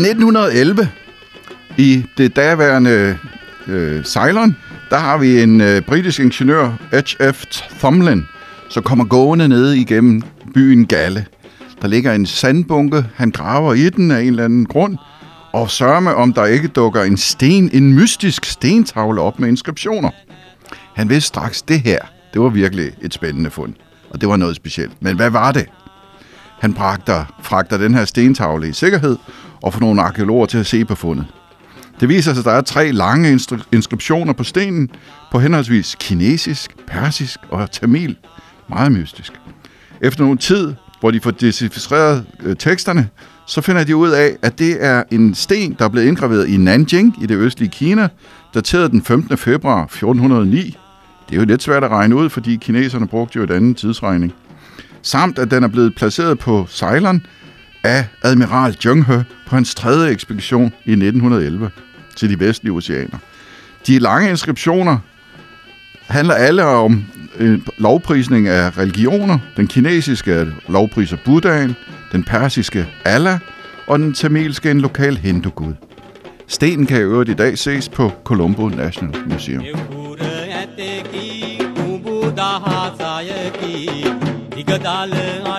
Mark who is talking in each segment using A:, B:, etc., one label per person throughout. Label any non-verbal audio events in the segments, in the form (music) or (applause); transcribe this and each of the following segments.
A: 1911, i det daværende øh, Ceylon, der har vi en øh, britisk ingeniør, H.F. Thumlin, som kommer gående ned igennem byen Galle. Der ligger en sandbunke, han graver i den af en eller anden grund, og sørger med, om der ikke dukker en sten, en mystisk stentavle op med inskriptioner. Han vidste straks, det her, det var virkelig et spændende fund, og det var noget specielt. Men hvad var det? Han bragter, fragter den her stentavle i sikkerhed og få nogle arkeologer til at se på fundet. Det viser sig, at der er tre lange inskriptioner på stenen på henholdsvis kinesisk, persisk og tamil. Meget mystisk. Efter nogen tid, hvor de får decifreret øh, teksterne, så finder de ud af, at det er en sten, der er blevet indgraveret i Nanjing i det østlige Kina, dateret den 15. februar 1409. Det er jo lidt svært at regne ud, fordi kineserne brugte jo et andet tidsregning. Samt at den er blevet placeret på Ceylon af admiral Junghe på hans tredje ekspedition i 1911 til de vestlige oceaner. De lange inskriptioner handler alle om øh, lovprisning af religioner. Den kinesiske lovpriser Buddhaen, den persiske Allah og den tamilske en lokal hindugud. Stenen kan i øvrigt i dag ses på Colombo National Museum.
B: Digadale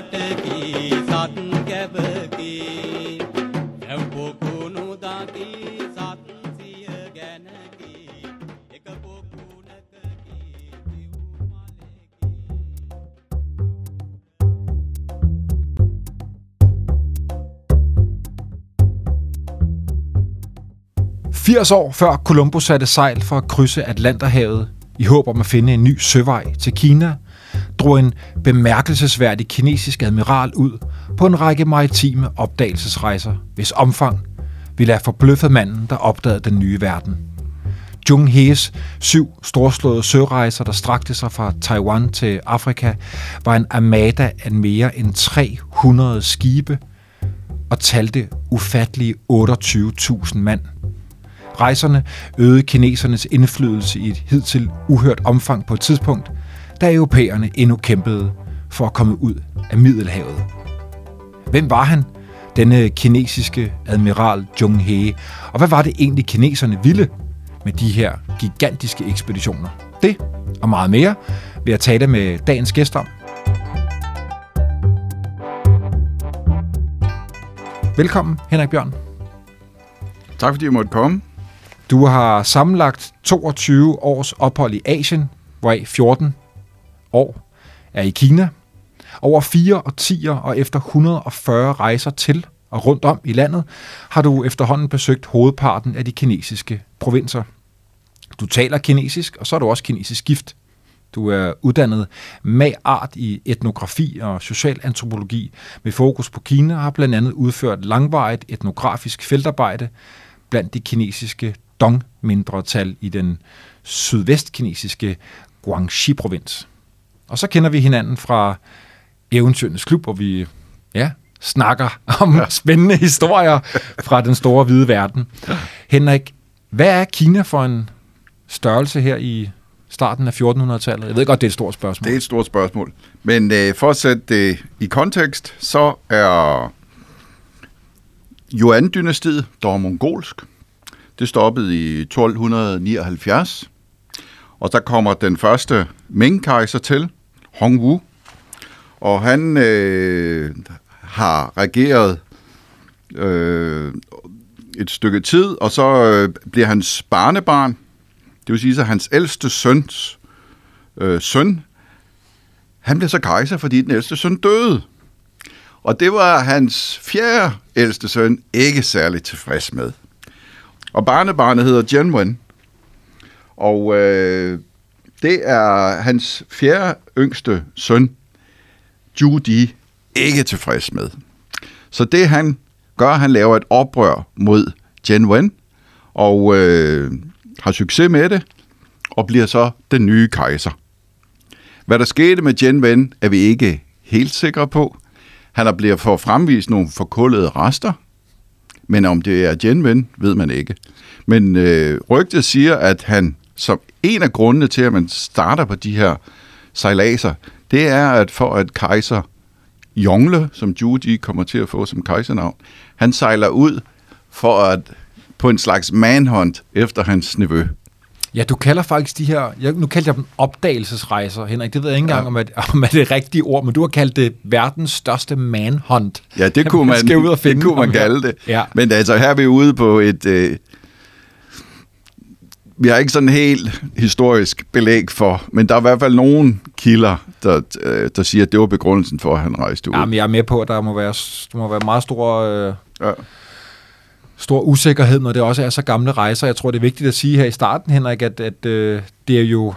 C: 80 år før Columbus satte sejl for at krydse Atlanterhavet i håb om at finde en ny søvej til Kina, drog en bemærkelsesværdig kinesisk admiral ud på en række maritime opdagelsesrejser, hvis omfang ville have forbløffet manden, der opdagede den nye verden. Jung Hees syv storslåede sørejser, der strakte sig fra Taiwan til Afrika, var en armada af mere end 300 skibe og talte ufattelige 28.000 mand. Rejserne øgede kinesernes indflydelse i et hidtil uhørt omfang på et tidspunkt, da europæerne endnu kæmpede for at komme ud af Middelhavet. Hvem var han, denne kinesiske admiral Zheng He, og hvad var det egentlig kineserne ville med de her gigantiske ekspeditioner? Det og meget mere vil jeg tale med dagens gæst om. Velkommen, Henrik Bjørn.
A: Tak fordi jeg måtte komme.
C: Du har sammenlagt 22 års ophold i Asien, hvoraf 14 år er i Kina. Over fire årtier og efter 140 rejser til og rundt om i landet, har du efterhånden besøgt hovedparten af de kinesiske provinser. Du taler kinesisk, og så er du også kinesisk gift. Du er uddannet med art i etnografi og socialantropologi med fokus på Kina og har blandt andet udført langvarigt etnografisk feltarbejde blandt de kinesiske Dong-mindretal i den sydvestkinesiske Guangxi-provins. Og så kender vi hinanden fra Eventyrenes Klub, hvor vi ja, snakker (laughs) om ja. spændende historier fra den store hvide verden. Henrik, hvad er Kina for en størrelse her i starten af 1400-tallet? Jeg ved godt, det er et stort spørgsmål.
A: Det er et stort spørgsmål. Men øh, for at sætte det i kontekst, så er Yuan-dynastiet, var mongolsk. Det stoppede i 1279. Og der kommer den første Ming-kejser til, Hongwu. Og han øh, har regeret øh, et stykke tid, og så øh, bliver hans barnebarn, det vil sige, at hans ældste søns øh, søn, han blev så kejser, fordi den ældste søn døde. Og det var hans fjerde ældste søn ikke særlig tilfreds med. Og barnebarnet hedder Genwen. Og øh, det er hans fjerde yngste søn, Judy, ikke tilfreds med. Så det han gør, han laver et oprør mod Genwen, og øh, har succes med det, og bliver så den nye kejser. Hvad der skete med Genwen, er vi ikke helt sikre på. Han er blevet for fremvist nogle forkullede rester, men om det er Genwen, ved man ikke. Men øh, rygtet siger, at han som en af grundene til, at man starter på de her sejladser, det er, at for at kejser Jongle, som Judy kommer til at få som kejsernavn, han sejler ud for at på en slags manhunt efter hans nevø.
C: Ja, du kalder faktisk de her, jeg, nu kalder jeg dem opdagelsesrejser, Henrik. Det ved jeg ikke engang, om, at, om at det er det rigtige ord, men du har kaldt det verdens største manhunt.
A: Ja, det kunne man,
C: skal ud og finde
A: det kunne man
C: ham her.
A: kalde det.
C: Ja.
A: Men altså, her er vi ude på et... Øh, vi har ikke sådan helt historisk belæg for, men der er i hvert fald nogle kilder, der, øh, der siger, at det var begrundelsen for, at han rejste ud.
C: Jamen, jeg er med på, at der må være, der må være meget stor, øh,
A: Ja.
C: stor usikkerhed, når det også er så gamle rejser. Jeg tror, det er vigtigt at sige her i starten, Henrik, at, at øh, det er jo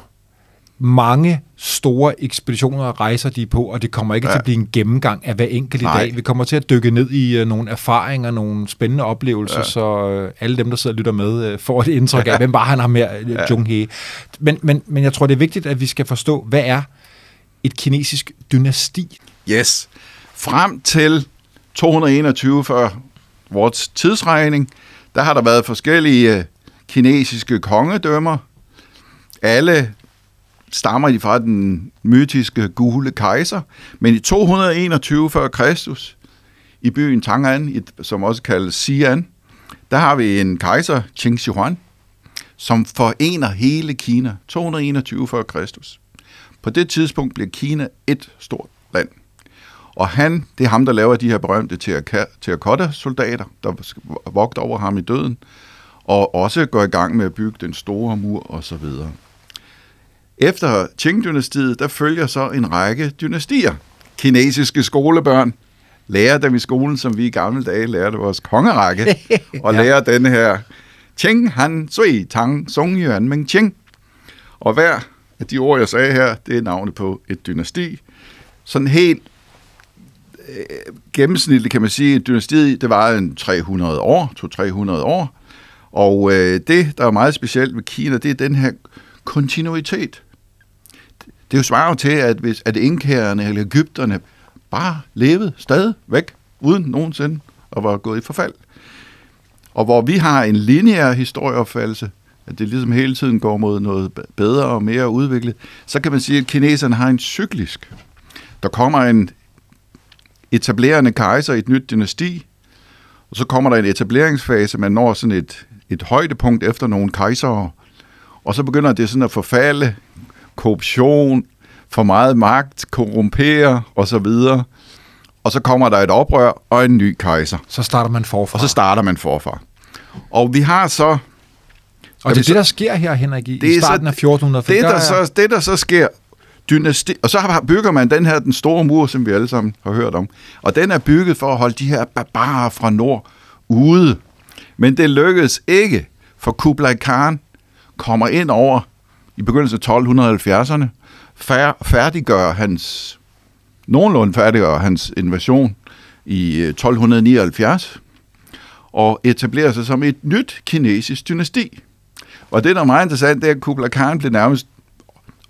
C: mange store ekspeditioner og rejser, de er på, og det kommer ikke ja. Til at blive en gennemgang af hver enkelt i dag. Vi kommer til at dykke ned i øh, nogle erfaringer, nogle spændende oplevelser, ja. Så øh, alle dem, der sidder og lytter med, øh, får et indtryk af, hvem var han ham her, ja. Jung He. Men, men, men jeg tror, det er vigtigt, at vi skal forstå, hvad er et kinesisk dynasti?
A: Yes. Frem til 221 før vores tidsregning, der har der været forskellige kinesiske kongedømmer. Alle stammer de fra den mytiske gule kejser. Men i 221 før Kristus, i byen Tang'an, som også kaldes Xi'an, der har vi en kejser, Qing Shi Huang, som forener hele Kina. 221 før Kristus. På det tidspunkt bliver Kina et stort land. Og han, det er ham, der laver de her berømte terraka- terrakotta-soldater, der vogter over ham i døden, og også går i gang med at bygge den store mur og så videre. Efter Qing-dynastiet, der følger så en række dynastier. Kinesiske skolebørn lærer dem i skolen, som vi i gamle dage lærte vores kongerække, (laughs) og
C: Ja.
A: lærer den her Qing Han Sui Tang Song Yuan Meng Qing. Og hver af de ord, jeg sagde her, det er navnet på et dynasti. Sådan helt øh, gennemsnitligt kan man sige, at dynastiet, det var en 300 år, 200-300 år. Og øh, det, der er meget specielt ved Kina, det er den her kontinuitet. Det er jo svaret til, at hvis at inkærerne eller Ægypterne bare levede stadigvæk, uden nogensinde at være gået i forfald. Og hvor vi har en lineær historieopfattelse, at det ligesom hele tiden går mod noget bedre og mere udviklet, så kan man sige, at kineserne har en cyklisk. Der kommer en etablerende kejser i et nyt dynasti, og så kommer der en etableringsfase, man når sådan et, et højdepunkt efter nogle kejsere, og så begynder det sådan at forfalde, korruption, for meget magt, korrumpere og så videre. Og så kommer der et oprør og en ny kejser.
C: Så starter man forfra.
A: Og så starter man forfra. Og vi har så...
C: og det er
A: vi
C: det,
A: så-
C: der sker her, Henrik, i,
A: Det
C: i
A: er så-
C: starten af 1400.
A: Det der, så, det, der så sker, dynasti, og så bygger man den her, den store mur, som vi alle sammen har hørt om. Og den er bygget for at holde de her barbarer fra nord ude. Men det lykkedes ikke, for Kublai Khan kommer ind over i begyndelsen af 1270'erne, fær- færdiggør hans, nogenlunde færdiggør hans invasion i øh, 1279, og etablerer sig som et nyt kinesisk dynasti. Og det, der er meget interessant, det er, at Kublai Khan blev nærmest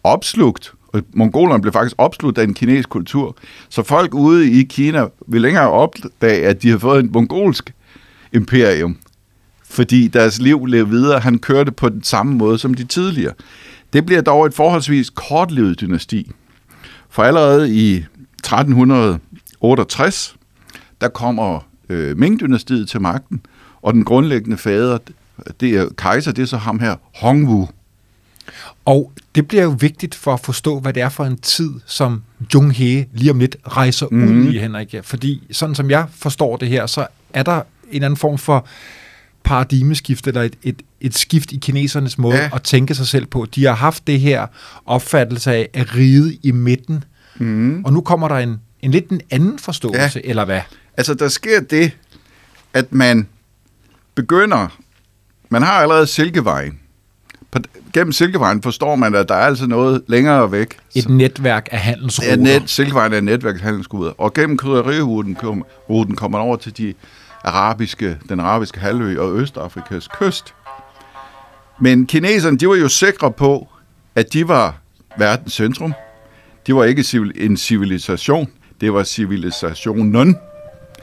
A: opslugt, og mongolerne blev faktisk opslugt af en kinesisk kultur. Så folk ude i Kina vil længere opdage, at de har fået en mongolsk imperium, fordi deres liv levede videre. Han kørte på den samme måde som de tidligere. Det bliver dog et forholdsvis kortlevet dynasti. For allerede i 1368, der kommer øh, Ming-dynastiet til magten, og den grundlæggende fader, det er kejser, det er så ham her, Hongwu.
C: Og det bliver jo vigtigt for at forstå, hvad det er for en tid, som Jung He lige om lidt rejser mm.
A: Mhm.
C: ud i, Henrik. Fordi sådan som jeg forstår det her, så er der en anden form for paradigmeskift, eller et, et, et skift i kinesernes måde ja. At tænke sig selv på. De har haft det her opfattelse af at ride i midten,
A: Mm.
C: og nu kommer der en, en lidt en anden forståelse, ja. eller hvad?
A: Altså, der sker det, at man begynder... Man har allerede Silkevejen. På, gennem Silkevejen forstår man, at der er altså noget længere væk.
C: Et netværk af handelsruter.
A: Ja, net, Silkevejen er et netværk af handelsruter. Og gennem krydderiruten ruten kommer man over til de arabiske, den arabiske halvø og Østafrikas kyst. Men kineserne, de var jo sikre på, at de var verdens centrum. De var ikke en civilisation, det var civilisationen.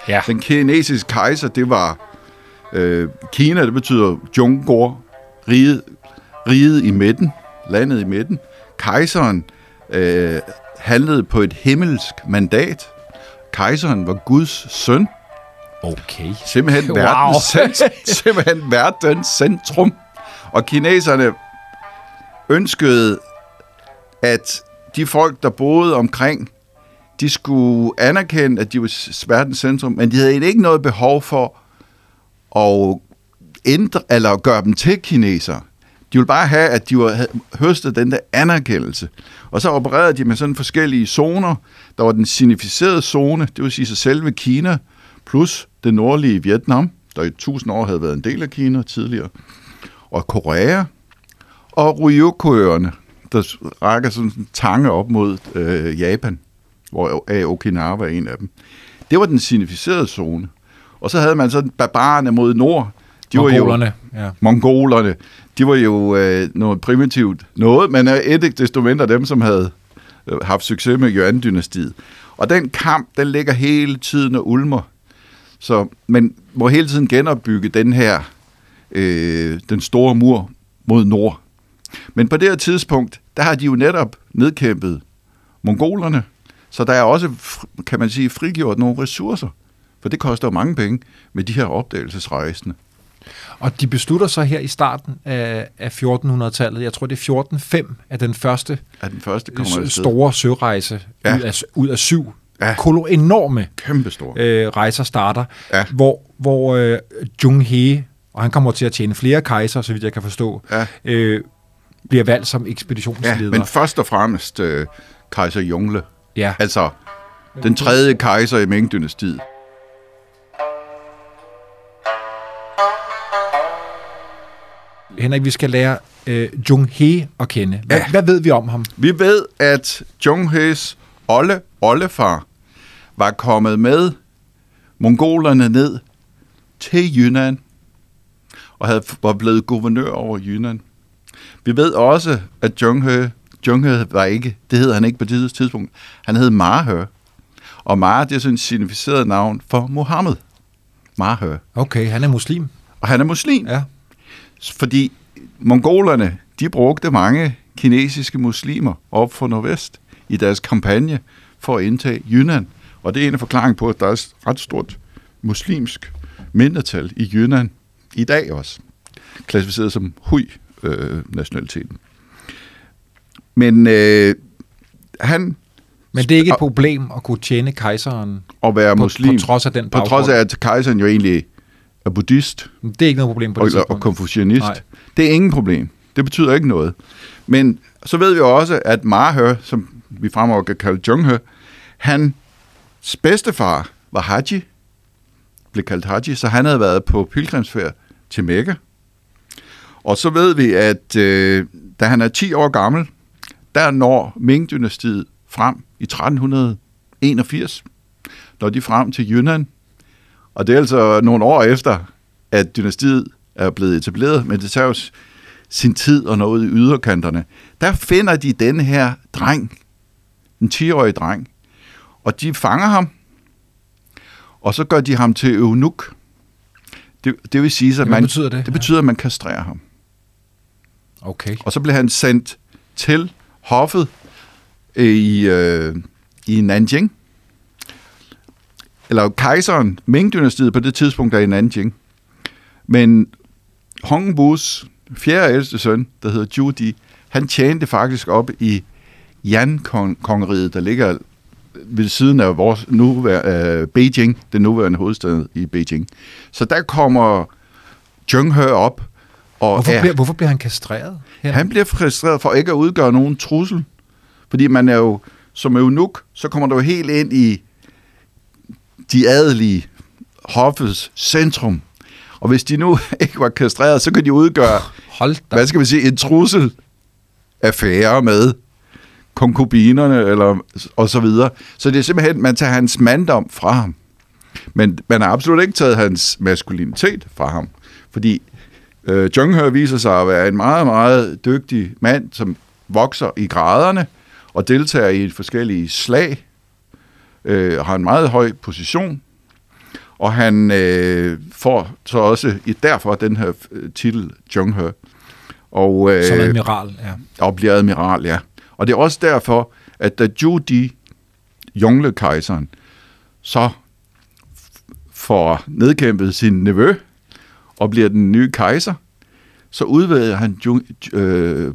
C: Ja.
A: Den kinesiske kejser, det var øh, Kina, det betyder Zhongguo, riget, riget i midten, landet i midten. Kejseren øh, handlede på et himmelsk mandat. Kejseren var Guds søn,
C: Okay.
A: Simpelthen,
C: Wow.
A: verdens, cent- simpelthen verdens centrum. Og kineserne ønskede, at de folk, der boede omkring, de skulle anerkende, at de var verdens centrum, men de havde ikke noget behov for at ændre, eller gøre dem til kinesere. De ville bare have, at de var, høstet den der anerkendelse. Og så opererede de med sådan forskellige zoner. Der var den significerede zone, det vil sige sig selve Kina, plus det nordlige Vietnam, der i tusind år havde været en del af Kina tidligere, og Korea, og Ryukyøerne, der rækker sådan en tange op mod øh, Japan, hvor Okinawa er en af dem. Det var den significerede zone. Og så havde man sådan barbarerne mod nord. De var jo,
C: Mongolerne, ja.
A: mongolerne, de var jo øh, noget primitivt noget, men er et ikke desto mindre dem, som havde øh, haft succes med Yuan-dynastiet. Og den kamp, den ligger hele tiden og ulmer. Så man må hele tiden genopbygge den her, øh, den store mur mod nord. Men på det her tidspunkt, der har de jo netop nedkæmpet mongolerne, så der er også, kan man sige, frigjort nogle ressourcer. For det koster jo mange penge med de her opdagelsesrejsende.
C: Og de beslutter så her i starten af, af 1400-tallet, jeg tror det er 1405, at den første
A: At den første kommer
C: store sørejse
A: ja.
C: ud, af, ud af syv
A: Ja.
C: ja. kolo enorme
A: Kæmpestor.
C: øh, rejser starter,
A: Ja.
C: hvor, hvor øh, Jung He, og han kommer til at tjene flere kejser, så vidt jeg kan forstå,
A: Ja.
C: øh, bliver valgt som
A: Ja,
C: ekspeditionsleder.
A: men først og fremmest øh, kejser Jungle.
C: ja.
A: Altså den tredje kejser i Ming-dynastiet.
C: Henrik, vi skal lære øh, Jung He at kende. Hvad,
A: Ja.
C: ja. hvad ved vi om ham?
A: Vi ved, at Zhonghes olle, oldefar var kommet med mongolerne ned til Yunnan og havde, var blevet guvernør over Yunnan. Vi ved også, at Zhonghe, Zhonghe var ikke, det hed han ikke på det tidspunkt, han hed Mahe. Og Mahe, det er sådan et significeret navn for Mohammed. Mahe.
C: Okay, han er muslim.
A: Og han er muslim.
C: Ja.
A: Fordi mongolerne, de brugte mange kinesiske muslimer op for nordvest i deres kampagne for at indtage Yunnan. Og det er en af forklaringen på, at der er et ret stort muslimsk mindretal i Yunnan i dag også. Klassificeret som Hui-nationaliteten. Men øh, han
C: Men det er ikke et problem at kunne tjene kejseren
A: at være
C: på,
A: muslim,
C: på trods af den
A: på
C: baggrund.
A: trods af, at kejseren jo egentlig er buddhist,
C: Det er ikke noget problem på
A: og,
C: det
A: og
C: tidspunkt.
A: konfucianist.
C: Nej.
A: Det er ingen problem. Det betyder ikke noget. Men så ved vi også, at Mahe, som vi fremover kan kalde Zhonghe, hans bedstefar var Haji, blev kaldt Haji, så han havde været på pilgrimsfærd til Mekka. Og så ved vi, at øh, da han er 10 år gammel, der når Ming-dynastiet frem i 1381. Når de frem til Yunnan. Og det er altså nogle år efter, at dynastiet er blevet etableret, men det tager jo sin tid og noget i yderkanterne. Der finder de den her dreng, en 10-årig dreng, og de fanger ham, og så gør de ham til eunuk. Det, det vil sige, at
C: Hvad
A: man,
C: betyder det?
A: det betyder, at man kastrerer ham.
C: Okay.
A: Og så blev han sendt til hoffet i, øh, i Nanjing. Eller kejseren, Ming-dynastiet på det tidspunkt er i Nanjing. Men Hongbus fjerde ældste søn, der hedder Judi, han tjente faktisk op i Yan-kongeriget, der ligger ved siden af vores nuværende, øh, Beijing, den nuværende hovedstad i Beijing. Så der kommer Zhenghe op, og
C: Hvorfor,
A: er,
C: bliver, hvorfor bliver han kastreret? Her?
A: han bliver frustreret for ikke at udgøre nogen trussel. Fordi man er jo, som eunuk, så kommer du jo helt ind i de adelige hoffets centrum. Og hvis de nu (laughs) ikke var kastreret, så kan de udgøre,
C: Hold da.
A: hvad skal man sige, en trussel affære med konkubinerne eller, og så videre. Så det er simpelthen, man tager hans manddom fra ham. Men man har absolut ikke taget hans maskulinitet fra ham. Fordi øh, Junghe viser sig at være en meget, meget dygtig mand, som vokser i graderne og deltager i forskellige slag, øh, har en meget høj position, og han øh, får så også i, derfor den her øh, titel Junghe. Og, øh,
C: Som admiral, ja.
A: og bliver admiral, ja. Og det er også derfor, at da Judy, Jungle-kejseren, så får nedkæmpet sin nevø og bliver den nye kejser, så udvælger han Jung, øh,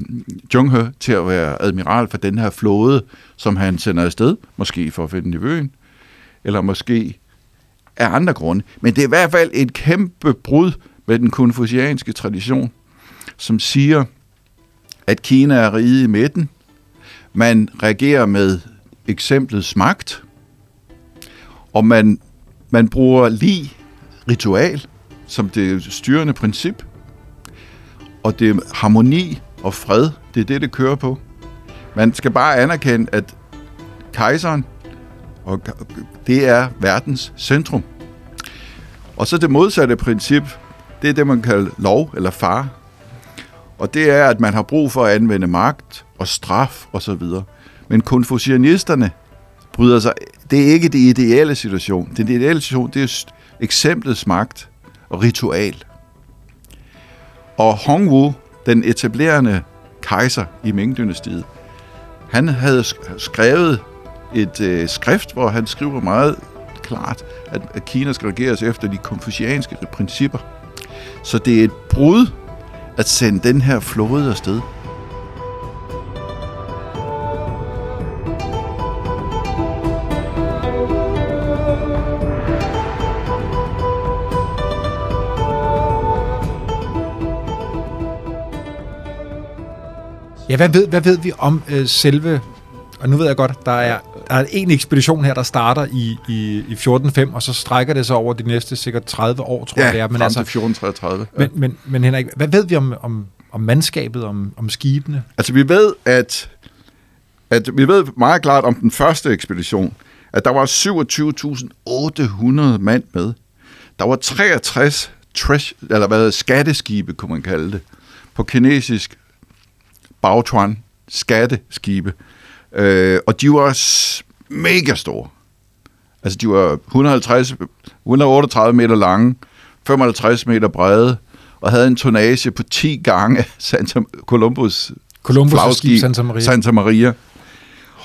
A: til at være admiral for den her flåde, som han sender afsted, måske for at finde nevøen, eller måske af andre grunde. Men det er i hvert fald et kæmpe brud med den konfucianske tradition, som siger, at Kina er riget i midten. Man reagerer med eksemplets magt, og man, man bruger lige ritual som det styrende princip, og det er harmoni og fred, det er det, det kører på. Man skal bare anerkende, at kejseren, og det er verdens centrum. Og så det modsatte princip, det er det, man kalder lov eller far. Og det er, at man har brug for at anvende magt og straf osv. Men konfucianisterne bryder sig... Det er ikke det ideelle situation. Det ideelle situation, det er eksemplets magt og ritual. Og Hongwu, den etablerende kejser i Ming-dynastiet, han havde skrevet et øh, skrift, hvor han skriver meget klart, at, at Kina skal regeres efter de konfucianske principper. Så det er et brud at sende den her flåde afsted.
C: Ja, hvad ved, hvad ved vi om øh, selve... Og nu ved jeg godt, der er, der er en ekspedition her, der starter i, i, i 1405, og så strækker det sig over de næste sikkert 30 år, tror
A: ja,
C: jeg det er.
A: Men altså, 1433.
C: Ja. Men, men, men Henrik, hvad ved vi om, om, om mandskabet, om, om skibene?
A: Altså, vi ved, at, at vi ved meget klart om den første ekspedition, at der var 27.800 mand med. Der var 63 trash, eller hvad, skatteskibe, kunne man kalde det, på kinesisk Baochuan skatteskibe. Øh, og de var mega store. Altså, de var 150, 138 meter lange, 55 meter brede, og havde en tonnage på 10 gange (laughs) Santa Columbus,
C: Columbus flagskib Santa Maria.
A: Santa Maria.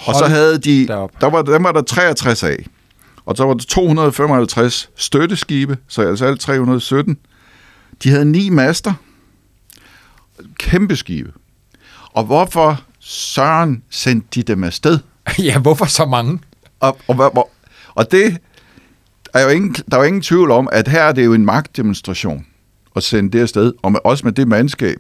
A: Og så havde de, der var, dem var der 63 af. Og så var der 255 støtteskibe, så altså alt 317. De havde ni master. Kæmpe skibe. Og hvorfor Søren sendte de dem afsted? (laughs)
C: ja, hvorfor så mange?
A: Og, og, og, og det er jo ingen, der er jo ingen tvivl om, at her er det jo en magtdemonstration at sende det afsted, og med, også med det mandskab.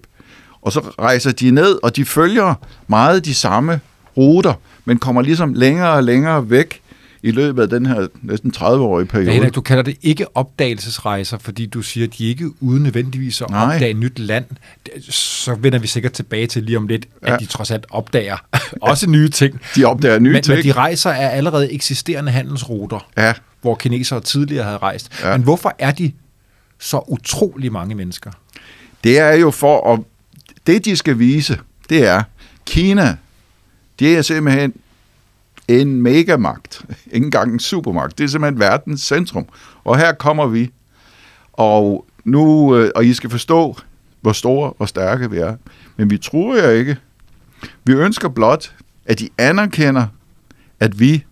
A: Og så rejser de ned, og de følger meget de samme ruter, men kommer ligesom længere og længere væk i løbet af den her næsten 30-årige periode.
C: Ja, du kalder det ikke opdagelsesrejser, fordi du siger, at de ikke uden nødvendigvis at Nej. opdage et nyt land. Så vender vi sikkert tilbage til lige om lidt, ja. at de trods alt opdager (laughs) også nye ting.
A: De opdager nye
C: men,
A: ting.
C: Men de rejser er allerede eksisterende handelsruter,
A: ja.
C: hvor kinesere tidligere havde rejst. Ja. Men hvorfor er de så utrolig mange mennesker?
A: Det er jo for at... Det, de skal vise, det er, Kina, det er simpelthen en megamagt, ikke engang en supermagt. Det er simpelthen verdens centrum. Og her kommer vi, og nu, øh, og I skal forstå, hvor store og stærke vi er. Men vi tror jeg ikke. Vi ønsker blot, at de anerkender, at vi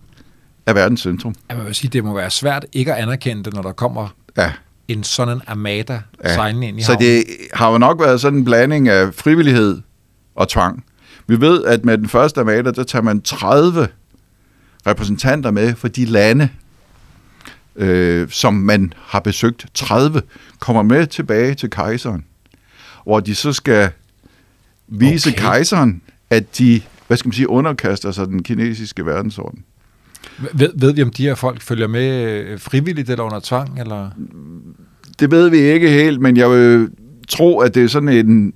A: er verdens centrum.
C: Jeg vil sige, det må være svært ikke at anerkende det, når der kommer ja. en sådan en armada ja. sejlende ind i
A: Så det har jo nok været sådan en blanding af frivillighed og tvang. Vi ved, at med den første armada, der tager man 30 repræsentanter med for de lande, øh, som man har besøgt. 30 kommer med tilbage til kejseren, hvor de så skal vise okay. kejseren, at de, hvad skal man sige, underkaster sig den kinesiske verdensorden.
C: Ved, ved vi, om de her folk følger med øh, frivilligt eller under tvang? Eller?
A: Det ved vi ikke helt, men jeg vil tro, at det er sådan en,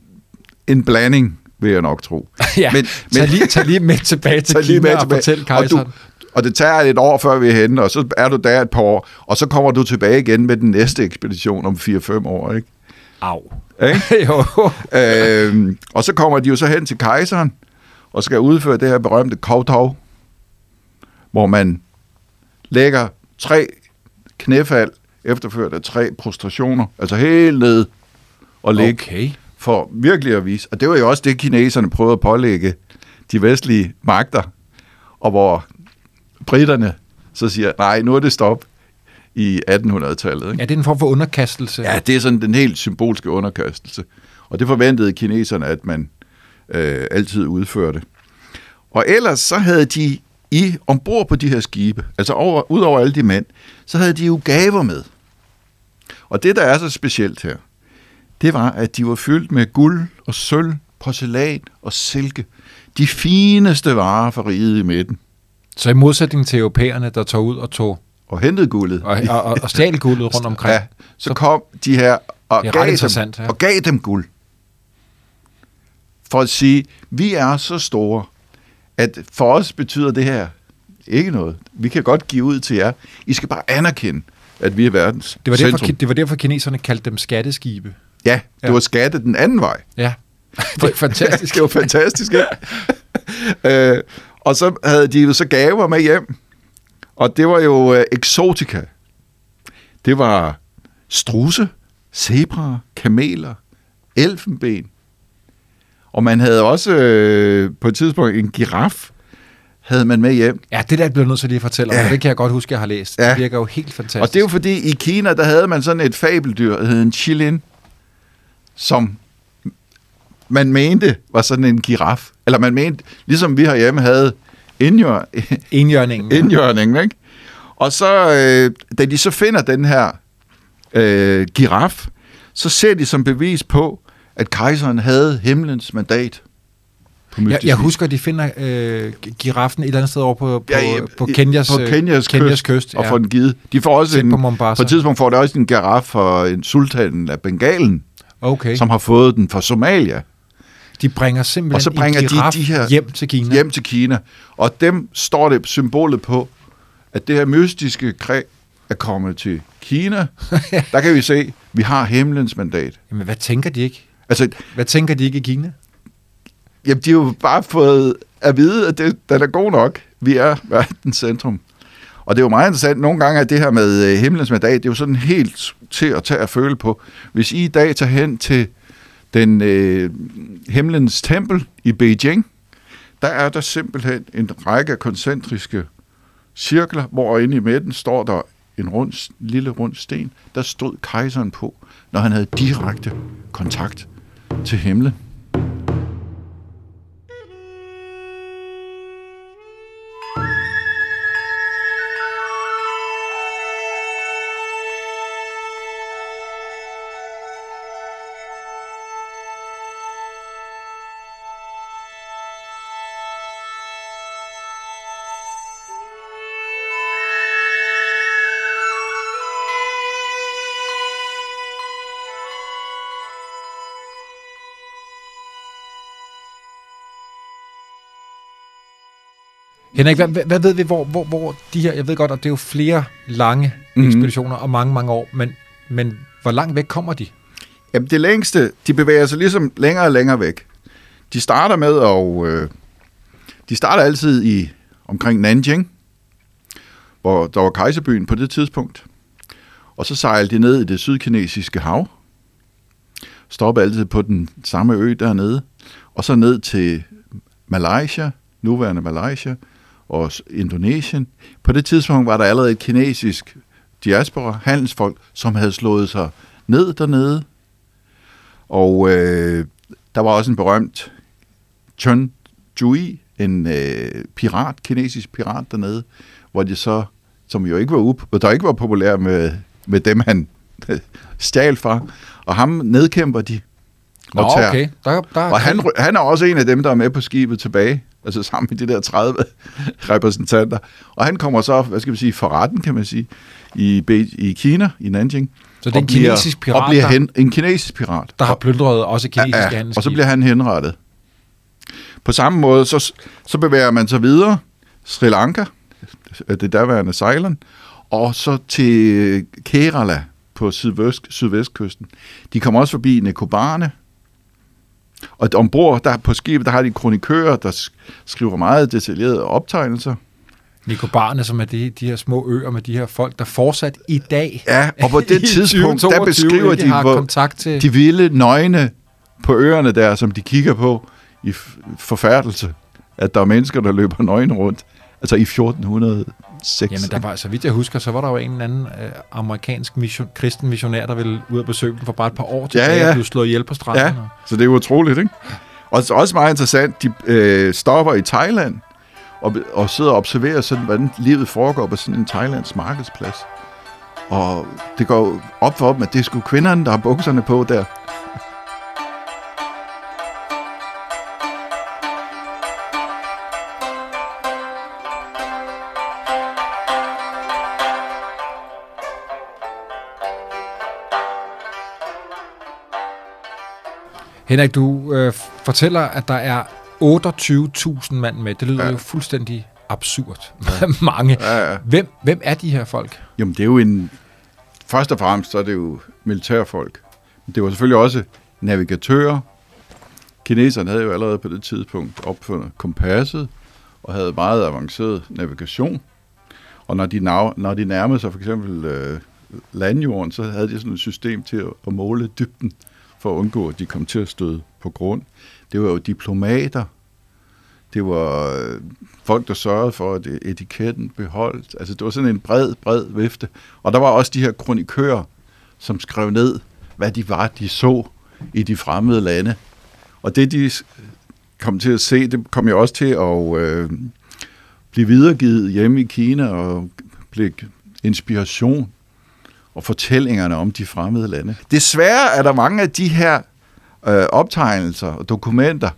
A: en blanding, vil jeg nok tro. (laughs)
C: ja, men, men, tag, lige, tag lige med (laughs) tilbage til Kina med tilbage. og fortæl kejseren.
A: Og du, og det tager et år, før vi er henne, og så er du der et par år, og så kommer du tilbage igen med den næste ekspedition om 4-5 år, ikke?
C: Au.
A: Ikke? (laughs) jo. øhm, og så kommer de jo så hen til kejseren, og skal udføre det her berømte kovtov, hvor man lægger tre knæfald, efterført af tre prostrationer, altså helt ned og ligge, okay. For virkelig at vise. Og det var jo også det, kineserne prøvede at pålægge de vestlige magter, og hvor britterne så siger, nej, nu er det stop. i 1800-tallet. Ikke?
C: Ja, det er en form for underkastelse.
A: Ja, det er sådan den helt symbolske underkastelse. Og det forventede kineserne, at man øh, altid udførte. Og ellers så havde de i ombord på de her skibe, altså over, ud over alle de mænd, så havde de jo gaver med. Og det, der er så specielt her, det var, at de var fyldt med guld og sølv, porcelæn og silke. De fineste varer for riget i midten.
C: Så i modsætning til europæerne, der tog ud og tog
A: Og hentede guldet.
C: og, og, og, og stjal guldet rundt (laughs) omkring.
A: Ja, så kom de her og gav, dem,
C: ja.
A: og gav dem guld. For at sige, vi er så store, at for os betyder det her ikke noget. Vi kan godt give ud til jer. I skal bare anerkende, at vi er verdens
C: Det var, derfor,
A: centrum.
C: det var derfor, kineserne kaldte dem skatteskibe.
A: Ja, det
C: Ja.
A: var skatte den anden vej.
C: Ja, (laughs) det er fantastisk.
A: det var fantastisk, ikke? øh, og så havde de jo så gaver med hjem. Og det var jo øh, eksotika. Det var struse, zebraer, kameler, elfenben. Og man havde også øh, på et tidspunkt en giraf, havde man med hjem.
C: Ja, det der bliver jeg nødt til lige at fortælle om,
A: ja.
C: det kan jeg godt huske, jeg har læst.
A: Ja.
C: Det virker jo helt fantastisk.
A: Og det er jo fordi, i Kina, der havde man sådan et fabeldyr, der hed en chilin, som man mente var sådan en giraf. Eller man mente, ligesom vi herhjemme havde indjør,
C: Enhjørningen. ja. (laughs)
A: indjørningen, ikke? Og så, øh, da de så finder den her øh, giraf, så ser de som bevis på, at kejseren havde himlens mandat.
C: Jeg, jeg husker, at de finder øh, giraffen et eller andet sted over på, på,
A: Ja,
C: ja,
A: ja,
C: på Kenyas,
A: på
C: øh,
A: Kenyas,
C: Kenyas
A: kyst,
C: kyst.
A: og får den givet. De får også en,
C: på
A: på et tidspunkt får de også en giraf for en sultanen af Bengalen,
C: Okay.
A: som har fået den fra Somalia
C: De bringer simpelthen
A: Og så bringer
C: en
A: de de her-
C: hjem til Kina.
A: hjem til Kina. Og dem står det symbolet på, at det her mystiske kræ er kommet til Kina. (laughs) Der kan vi se, at vi har himlens mandat.
C: Jamen, hvad tænker de ikke?
A: Altså,
C: Hvad tænker de ikke i Kina?
A: jamen, de har jo bare fået at vide, at det, den er god nok. Vi er verdens centrum. Og det er jo meget interessant. Nogle gange er det her med øh, himlens mandat, det er jo sådan helt til at tage at føle på. Hvis I i dag tager hen til den øh, himlens tempel i Beijing, der er der simpelthen en række koncentriske cirkler, hvor inde i midten står der en rund, lille rund sten. Der stod kejseren på, når han havde direkte kontakt til himlen.
C: Henrik, hvad, hvad, ved vi, hvor, hvor, hvor de her, jeg ved godt, at det er jo flere lange
A: Mhm.
C: mm-hmm. ekspeditioner og mange, mange år, men, men hvor langt væk kommer de?
A: Jamen det længste, de bevæger sig ligesom længere og længere væk. De starter med at... Øh, de starter altid i omkring Nanjing, hvor der var kejserbyen på det tidspunkt. Og så sejler de ned i det sydkinesiske hav. Stopper altid på den samme ø dernede. Og så ned til Malaysia, nuværende Malaysia, og Indonesien. På det tidspunkt var der allerede et kinesisk diaspora, handelsfolk, som havde slået sig ned dernede. Og øh, der var også en berømt Chun Jui, en øh, pirat, kinesisk pirat dernede, hvor de så, som jo ikke var, up, der ikke var populær med, med dem, han (laughs) stjal fra, og ham nedkæmper de.
C: Nå,
A: og tager-
C: okay. Der, der,
A: og han, han er også en af dem, der er med på skibet tilbage, altså sammen med de der 30 repræsentanter. Og han kommer så, hvad skal vi sige, for retten, kan man sige, i, Be- i Kina, i Nanjing.
C: Så det er en
A: bliver-
C: kinesisk pirat,
A: Og bliver
C: der-
A: hen, en kinesisk pirat.
C: der har plyndret også kinesiske ja,
A: og så bliver han henrettet. På samme måde, så, så bevæger man sig videre, Sri Lanka, det daværende Ceylon, og så til Kerala på sydvest, sydvestkysten. De kommer også forbi Nicobarne, og ombord der på skibet, der har de kronikører, der sk- skriver meget detaljerede optegnelser.
C: Nikobarne, som er de, de her små øer med de her folk, der fortsat i dag
A: Ja, og på (laughs) det tidspunkt, der
C: 2022
A: beskriver
C: ikke
A: de,
C: har
A: hvor
C: kontakt til...
A: de vilde nøgne på øerne der, som de kigger på i forfærdelse, at der er mennesker, der løber nøgne rundt, altså i 1400 2006.
C: Jamen, der var, så vidt jeg husker, så var der jo en eller anden øh, amerikansk mission, kristen missionær, der ville ud og besøge dem for bare et par år tilbage,
A: ja.
C: og blev slået ihjel på stranden.
A: Ja,
C: og-
A: så det er utroligt, ikke? Og så også meget interessant, de øh, stopper i Thailand og, og sidder og observerer, sådan, hvordan livet foregår på sådan en thailands markedsplads. Og det går op for dem, at det er sgu kvinderne, der har bukserne på der.
C: Henrik, du øh, fortæller, at der er 28.000 mand med. Det lyder ja.
A: Ja.
C: jo fuldstændig absurd. (laughs) Mange.
A: Ja, ja.
C: Hvem, hvem er de her folk?
A: Jamen, det er jo en... Først og fremmest, så er det jo militærfolk. Men det var selvfølgelig også navigatører. Kineserne havde jo allerede på det tidspunkt opfundet kompasset og havde meget avanceret navigation. Og når de, nav- når de nærmede sig for eksempel øh, landjorden, så havde de sådan et system til at, at måle dybden for at undgå, at de kom til at støde på grund. Det var jo diplomater. Det var øh, folk, der sørgede for, at øh, etiketten beholdt. Altså, det var sådan en bred, bred vifte. Og der var også de her kronikører, som skrev ned, hvad de var, de så i de fremmede lande. Og det, de kom til at se, det kom jo også til at øh, blive videregivet hjemme i Kina og blive inspiration og fortællingerne om de fremmede lande. Desværre er der mange af de her øh, optegnelser og dokumenter,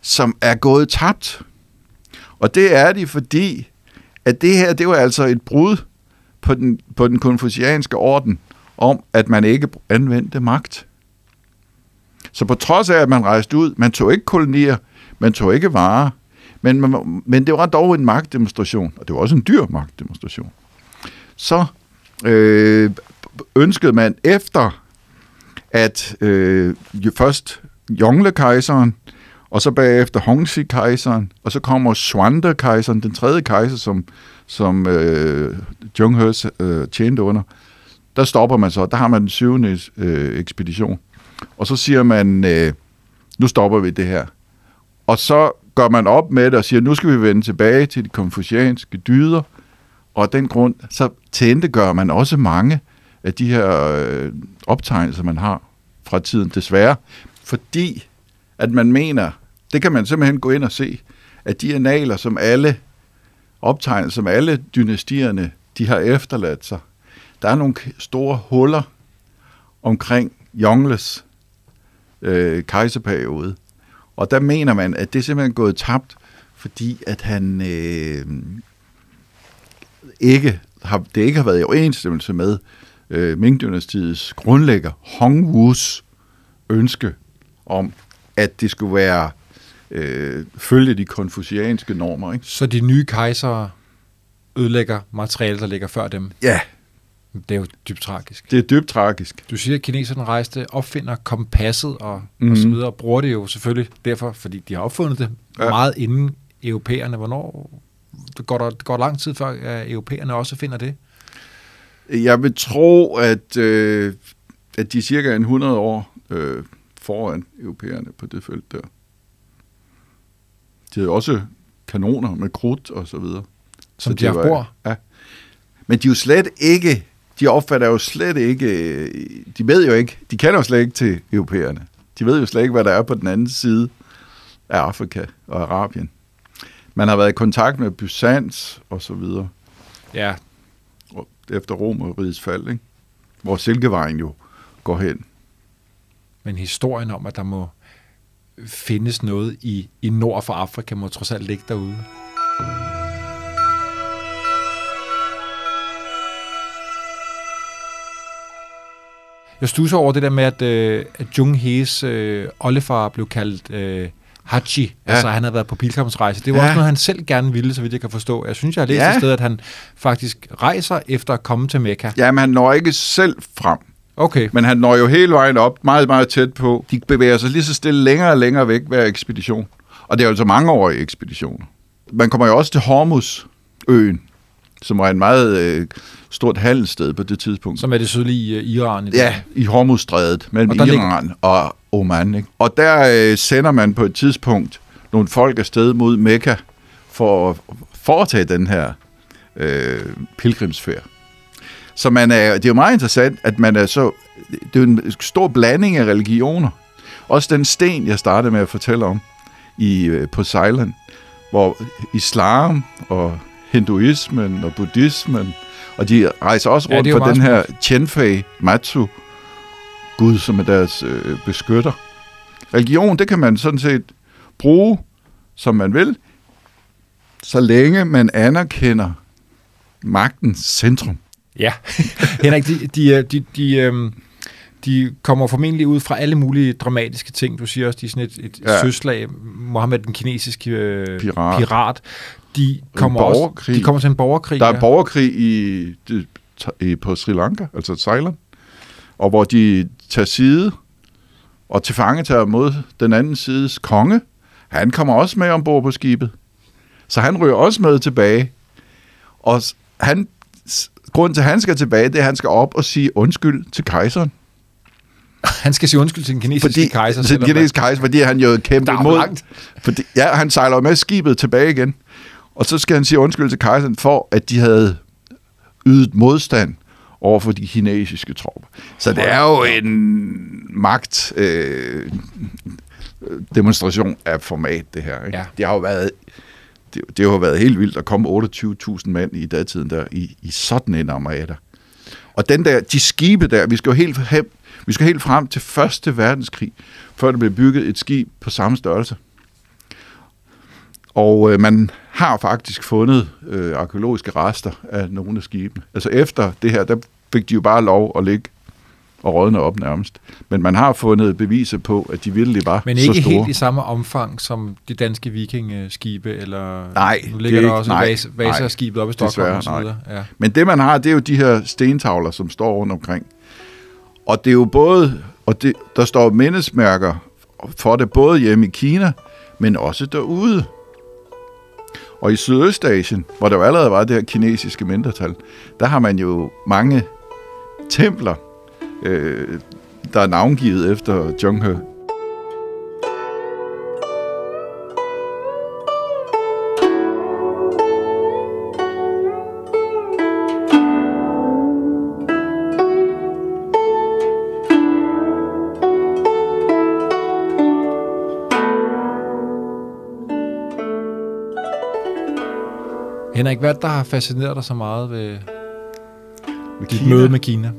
A: som er gået tabt. Og det er de, fordi at det her, det var altså et brud på den, på den konfucianske orden om, at man ikke anvendte magt. Så på trods af, at man rejste ud, man tog ikke kolonier, man tog ikke varer, men, man, men det var dog en magtdemonstration, og det var også en dyr magtdemonstration. Så øh, ønskede man efter, at øh, først Jongle-kejseren, og så bagefter Hongxi-kejseren, og så kommer Xuande-kejseren, den tredje kejser, som, som øh, Zheng He øh, tjente under. Der stopper man så, der har man den syvende øh, ekspedition. Og så siger man, øh, nu stopper vi det her. Og så gør man op med det og siger, nu skal vi vende tilbage til de konfucianske dyder, og af den grund, så tændte gør man også mange af de her øh, optegnelser, man har fra tiden, desværre. Fordi at man mener, det kan man simpelthen gå ind og se, at de analer, som alle optegnelser, som alle dynastierne, de har efterladt sig, der er nogle store huller omkring Jongles øh, kejserperiode. Og der mener man, at det er simpelthen gået tabt, fordi at han øh, ikke har, det ikke har været i overensstemmelse med øh, Ming-dynastiets grundlægger Hong Wus ønske om, at det skulle være øh, følge de konfucianske normer. Ikke?
C: Så de nye kejsere ødelægger materiale, der ligger før dem.
A: Ja,
C: Det er jo dybt tragisk.
A: det er dybt tragisk.
C: Du siger, at kineserne rejste, opfinder kompasset og, mm.
A: Mhm.
C: og så videre, og bruger det jo selvfølgelig derfor, fordi de har opfundet det. Ja. meget inden europæerne. Hvornår det går der det går lang tid før, at europæerne også finder det?
A: Jeg vil tro, at, øh, at de er cirka en 100 år øh, foran europæerne på det felt der. De havde også kanoner med krudt og så videre.
C: Som
A: Så
C: de har
A: var-. Ja. Men de er jo slet ikke, de opfatter jo slet ikke, de ved jo ikke, de kender jo slet ikke til europæerne. De ved jo slet ikke, hvad der er på den anden side af Afrika og Arabien. Man har været i kontakt med Byzans og så videre,
C: Ja,
A: efter Romerrigets fald, ikke? hvor Silkevejen jo går hen.
C: men historien om, at der må findes noget i, i nord for Afrika, må trods alt ligge derude. Jeg stusser over det der med, at, øh, at Jung Hees øh, oldefar blev kaldt øh, Hachi. Ja. Altså, han havde været på pilgrimsrejse. Det var ja. Også noget, han selv gerne ville, så vidt jeg kan forstå. Jeg synes, jeg har læst ja. Et sted, at han faktisk rejser efter at komme til Mekka. Ja.
A: Jamen, han når ikke selv frem,
C: Okay.
A: men han når jo hele vejen op, meget, meget tæt på. De bevæger sig lige så stille længere og længere væk hver ekspedition. Og det er altså mangeårige ekspeditioner. Man kommer jo også til Hormuz-øen, som var en meget øh, stort handelssted på det tidspunkt.
C: Som er det sydlige øh, Iran i.
A: Ja, i Hormuzstrædet mellem
C: Og der ligger-
A: Iran og Oman. Ikke? Og der øh, sender man på et tidspunkt nogle folk afsted mod Mekka for at foretage den her øh, pilgrimsfærd. Så man er, det er jo meget interessant, at man er så... Det er en stor blanding af religioner. Også den sten, jeg startede med at fortælle om i, øh, på Ceylon, hvor islam og hinduismen og buddhismen, og de rejser også rundt ja, for den her Chenfei Matsu, Gud, som er deres øh, beskytter. Religion, det kan man sådan set bruge, som man vil, så længe man anerkender magtens centrum.
C: Ja. (laughs) Henrik, de, de, øh, de, de, øhm, de kommer formentlig ud fra alle mulige dramatiske ting. Du siger også, de er sådan et, et. Ja. søslag. Mohammed, den kinesiske øh,
A: Pirat.
C: pirat. De kommer, også, de kommer til en borgerkrig.
A: Der er
C: ja.
A: borgerkrig i, i, på Sri Lanka, altså Ceylon, og hvor de tager side og til fange tager mod den anden sides konge. Han kommer også med ombord på skibet. Så han ryger også med tilbage. Og han, grunden til, at han skal tilbage, det er, at han skal op og sige undskyld til kejseren.
C: Han skal sige undskyld til den kinesiske
A: Fordi,
C: kejser.
A: til den kinesiske kejser, fordi han jo
C: Der
A: kæmpet
C: er
A: imod. Fordi, ja, han sejler med skibet tilbage igen. Og så skal han sige undskyld til kejseren for, at de havde ydet modstand over for de kinesiske tropper. Så det er jo en magt øh, demonstration af format, det her. Ikke?
C: Ja.
A: Det har jo været det, det har jo været helt vildt at komme 28.000 mand i datiden der i, i sådan en armada. Og den der, de skibe der, vi skal jo helt, hen, vi skal helt frem til Første Verdenskrig, før der blev bygget et skib på samme størrelse. Og øh, man har faktisk fundet øh, arkeologiske rester af nogle af skibene. Altså efter det her, der fik de jo bare lov at ligge og rådne op nærmest. Men man har fundet beviser på, at de virkelig var
C: Men
A: så
C: ikke
A: store.
C: helt i samme omfang som de danske vikingskibe, eller
A: Nej,
C: nu
A: det
C: ligger
A: er
C: der
A: ikke-
C: også
A: nej,
C: Vasa, Vasa-skibet oppe i Stockholm og så
A: Desværre,
C: videre. Ja.
A: Men det, man har, det er jo de her stentavler, som står rundt omkring. Og det er jo både, og det, der står mindesmærker for det både hjemme i Kina, men også derude. Og i Sydøstasien, hvor der jo allerede var det her kinesiske mindretal, der har man jo mange templer, øh, der er navngivet efter Zhonghe.
C: Henrik, hvad er der har fascineret dig så meget ved
A: Med
C: dit møde med Kina?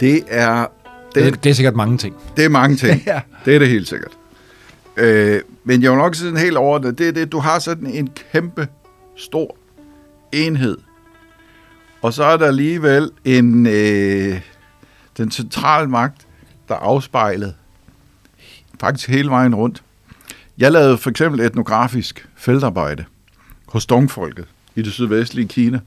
A: Det er,
C: Det,
A: det,
C: det, det er sikkert mange ting.
A: det er mange ting. (laughs)
C: Ja.
A: Det er det helt sikkert. Øh, men jeg vil nok sige helt over det, det er det, du har sådan en kæmpe stor enhed. Og så er der alligevel en, øh, den centrale magt, der er afspejlet faktisk hele vejen rundt. Jeg lavede for eksempel etnografisk feltarbejde hos Dongfolket i det sydvestlige Kina,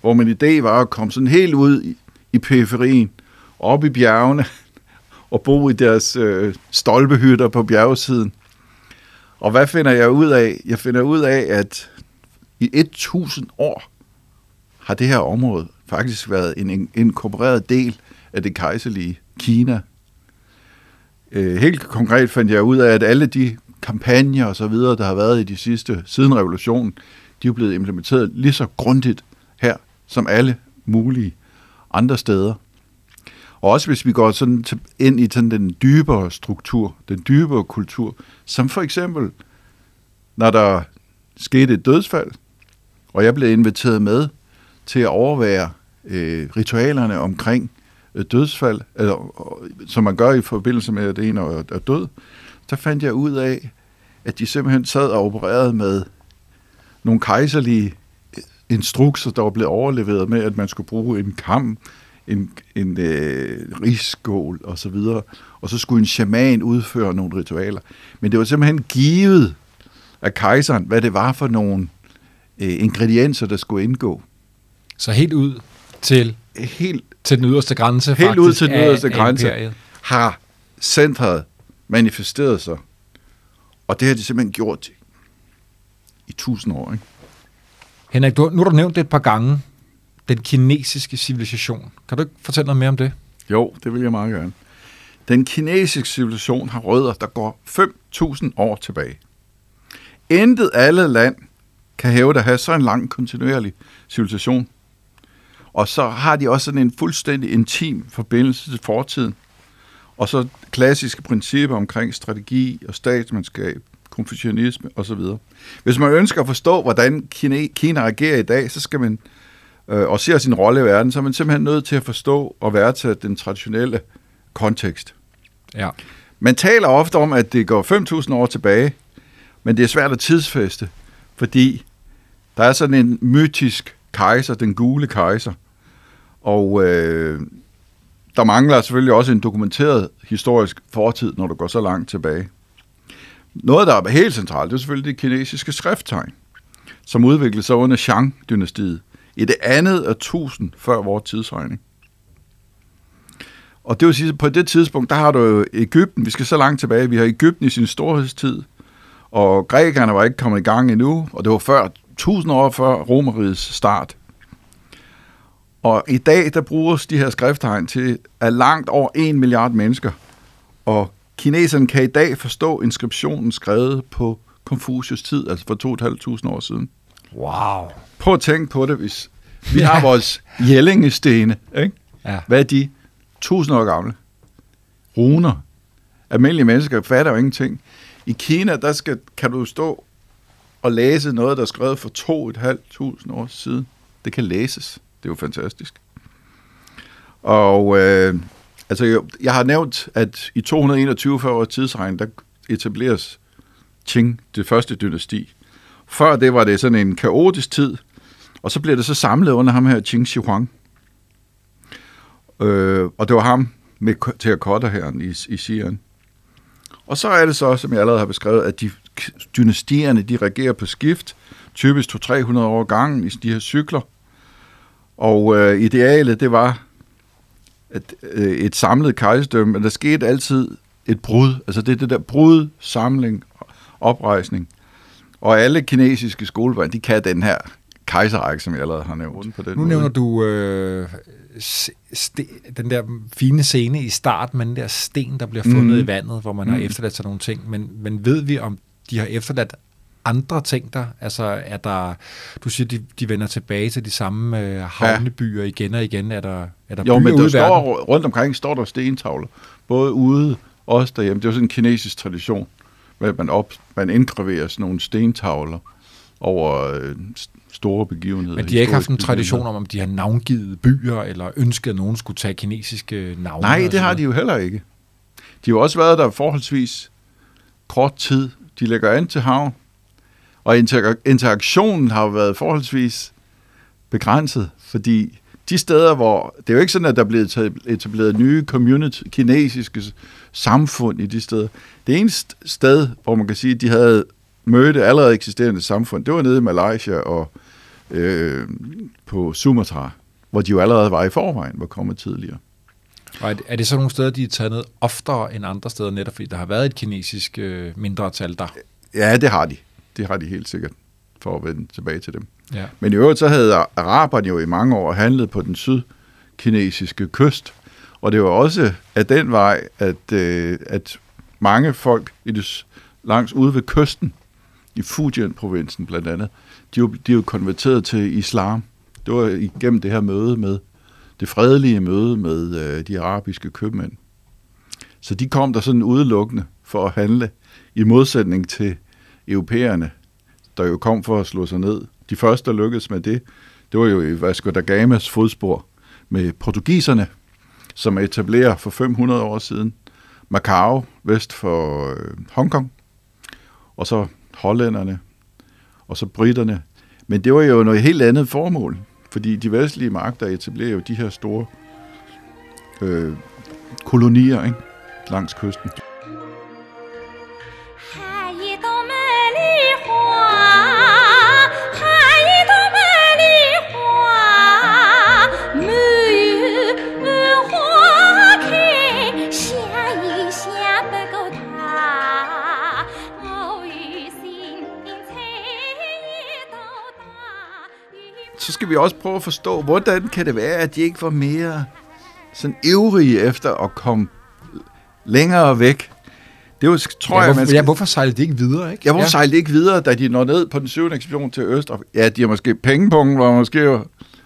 A: hvor man i dag var at komme sådan helt ud i, i periferien, op i bjergene, (laughs) og bo i deres øh, stolpehytter på bjergsiden. Og hvad finder jeg ud af? Jeg finder ud af, at i 1000 år har det her område faktisk været en inkorporeret del af det kejserlige Kina. Øh, helt konkret fandt jeg ud af, at alle de kampagner og så videre, der har været i de sidste, siden revolutionen, de er blevet implementeret lige så grundigt her, som alle mulige andre steder. Og også hvis vi går sådan ind i sådan den dybere struktur, den dybere kultur, som for eksempel, når der skete et dødsfald, og jeg blev inviteret med til at overvære øh, ritualerne omkring øh, dødsfald, eller, øh, som man gør i forbindelse med, at en er, er død, så fandt jeg ud af, at de simpelthen sad og opererede med nogle kejserlige instrukser, der var blevet overleveret med, at man skulle bruge en kam, en, en øh, risskål og så videre, og så skulle en shaman udføre nogle ritualer. Men det var simpelthen givet af kejseren, hvad det var for nogle øh, ingredienser, der skulle indgå.
C: Så helt ud til,
A: Helt,
C: til den yderste grænse
A: helt
C: faktisk
A: ud til den
C: af-
A: yderste
C: af
A: grænse
C: imperiet.
A: har centret manifesteret sig. Og det har de simpelthen gjort i tusind år. Ikke?
C: Henrik, du, nu har du nævnt det et par gange. Den kinesiske civilisation. Kan du ikke fortælle noget mere om det?
A: Jo, det vil jeg meget gerne. Den kinesiske civilisation har rødder, der går 5.000 år tilbage. Intet alle land kan hæve at have så en lang kontinuerlig civilisation. Og så har de også sådan en fuldstændig intim forbindelse til fortiden. Og så klassiske principper omkring strategi og statsmandskab, konfucianisme osv. Hvis man ønsker at forstå, hvordan Kina, Kina agerer i dag, så skal man, øh, og ser sin rolle i verden, så er man simpelthen nødt til at forstå og værdsætte den traditionelle kontekst.
C: Ja.
A: Man taler ofte om, at det går 5.000 år tilbage, men det er svært at tidsfæste, fordi der er sådan en mytisk kejser, den gule kejser, og øh, der mangler selvfølgelig også en dokumenteret historisk fortid, når du går så langt tilbage. Noget, der er helt centralt, det er selvfølgelig det kinesiske skrifttegn, som udviklede sig under Shang-dynastiet i det andet af tusind før vores tidsregning. Og det vil sige, at på det tidspunkt, der har du jo Ægypten, vi skal så langt tilbage, vi har Ægypten i sin storhedstid, og grækerne var ikke kommet i gang endnu, og det var før, tusind år før Romerrigets start. Og i dag, der bruges de her skrifttegn til at langt over 1 milliard mennesker. Og kineserne kan i dag forstå inskriptionen skrevet på Konfucius tid, altså for 2.500 år siden.
C: Wow.
A: Prøv at tænke på det, hvis vi har vores jællingestene, ikke?
C: Ja.
A: Hvad er de? 1000 år gamle. Runer. Almindelige mennesker fatter jo ingenting. I Kina, der skal, kan du stå og læse noget, der er skrevet for 2.500 år siden. Det kan læses. Det er jo fantastisk. Og øh, altså, jeg, jeg har nævnt, at i 221 før tidsregn, der etableres Qing, det første dynasti. Før det var det sådan en kaotisk tid, og så bliver det så samlet under ham her, Qing Shi Huang. Øh, og det var ham med terracotta-herren i, i Xi'an. Og så er det så, som jeg allerede har beskrevet, at de dynastierne, de regerer på skift, typisk 200-300 år gangen i de her cykler. Og øh, idealet, det var at, øh, et samlet kejserdømme, men der skete altid et brud. Altså det er det der brud, samling, oprejsning. Og alle kinesiske skolebørn, de kan den her kejserrække, som jeg allerede har nævnt på den
C: Nu
A: måde.
C: nævner du øh, st- den der fine scene i starten med den der sten, der bliver fundet
A: Mhm.
C: i vandet, hvor man har
A: Mhm.
C: efterladt sig nogle ting. Men, men ved vi, om de har efterladt andre ting der? Altså er der, du siger, de, de vender tilbage til de samme øh, havnebyer igen og igen. Er der, er der
A: Jo,
C: byer
A: men
C: ude
A: der står, rundt omkring står der stentavler. Både ude, også derhjemme. Det er jo sådan en kinesisk tradition, at man, op, man indgraverer sådan nogle stentavler over øh, store begivenheder.
C: Men de har ikke haft en tradition om, om de har navngivet byer, eller ønsket, at nogen skulle tage kinesiske navne?
A: Nej,
C: og
A: det har de jo heller ikke. De har jo også været der forholdsvis kort tid. De lægger an til havn, og inter- interaktionen har jo været forholdsvis begrænset, fordi de steder, hvor... Det er jo ikke sådan, at der er blevet etableret nye community, kinesiske samfund i de steder. Det eneste sted, hvor man kan sige, at de havde mødt allerede eksisterende samfund, det var nede i Malaysia og øh, på Sumatra, hvor de jo allerede var i forvejen, var kommet tidligere.
C: Og er det, er det så nogle steder, de er taget ned oftere end andre steder, netop fordi der har været et kinesisk øh, mindretal der?
A: Ja, det har de. Det har de helt sikkert, for at vende tilbage til dem.
C: Ja.
A: Men i øvrigt så havde araberne jo i mange år handlet på den sydkinesiske kyst. Og det var også af den vej, at, øh, at mange folk i det, langs ude ved kysten, i Fujian-provinsen blandt andet, de er, de jo konverteret til islam. Det var igennem det her møde med, det fredelige møde med øh, de arabiske købmænd. Så de kom der sådan udelukkende for at handle, i modsætning til europæerne, der jo kom for at slå sig ned. De første, der lykkedes med det, det var jo i Vasco da Gamas fodspor med portugiserne, som etablerer for 500 år siden Macau vest for øh, Hongkong, og så hollænderne, og så britterne. Men det var jo noget helt andet formål, fordi de vestlige magter etablerer jo de her store øh, kolonier ikke? langs kysten. Skal vi også prøve at forstå, hvordan kan det være, at de ikke var mere sådan ivrige efter at komme længere væk. Det var, tror
C: Ja,
A: jeg,
C: hvorfor,
A: man skal...
C: ja, hvorfor sejlede de ikke videre, ikke?
A: Ja, hvorfor ja. sejlede de ikke videre, da de når ned på den syvende ekspedition til Østafrika? Ja, de har måske pengepunkten, var måske jo
C: De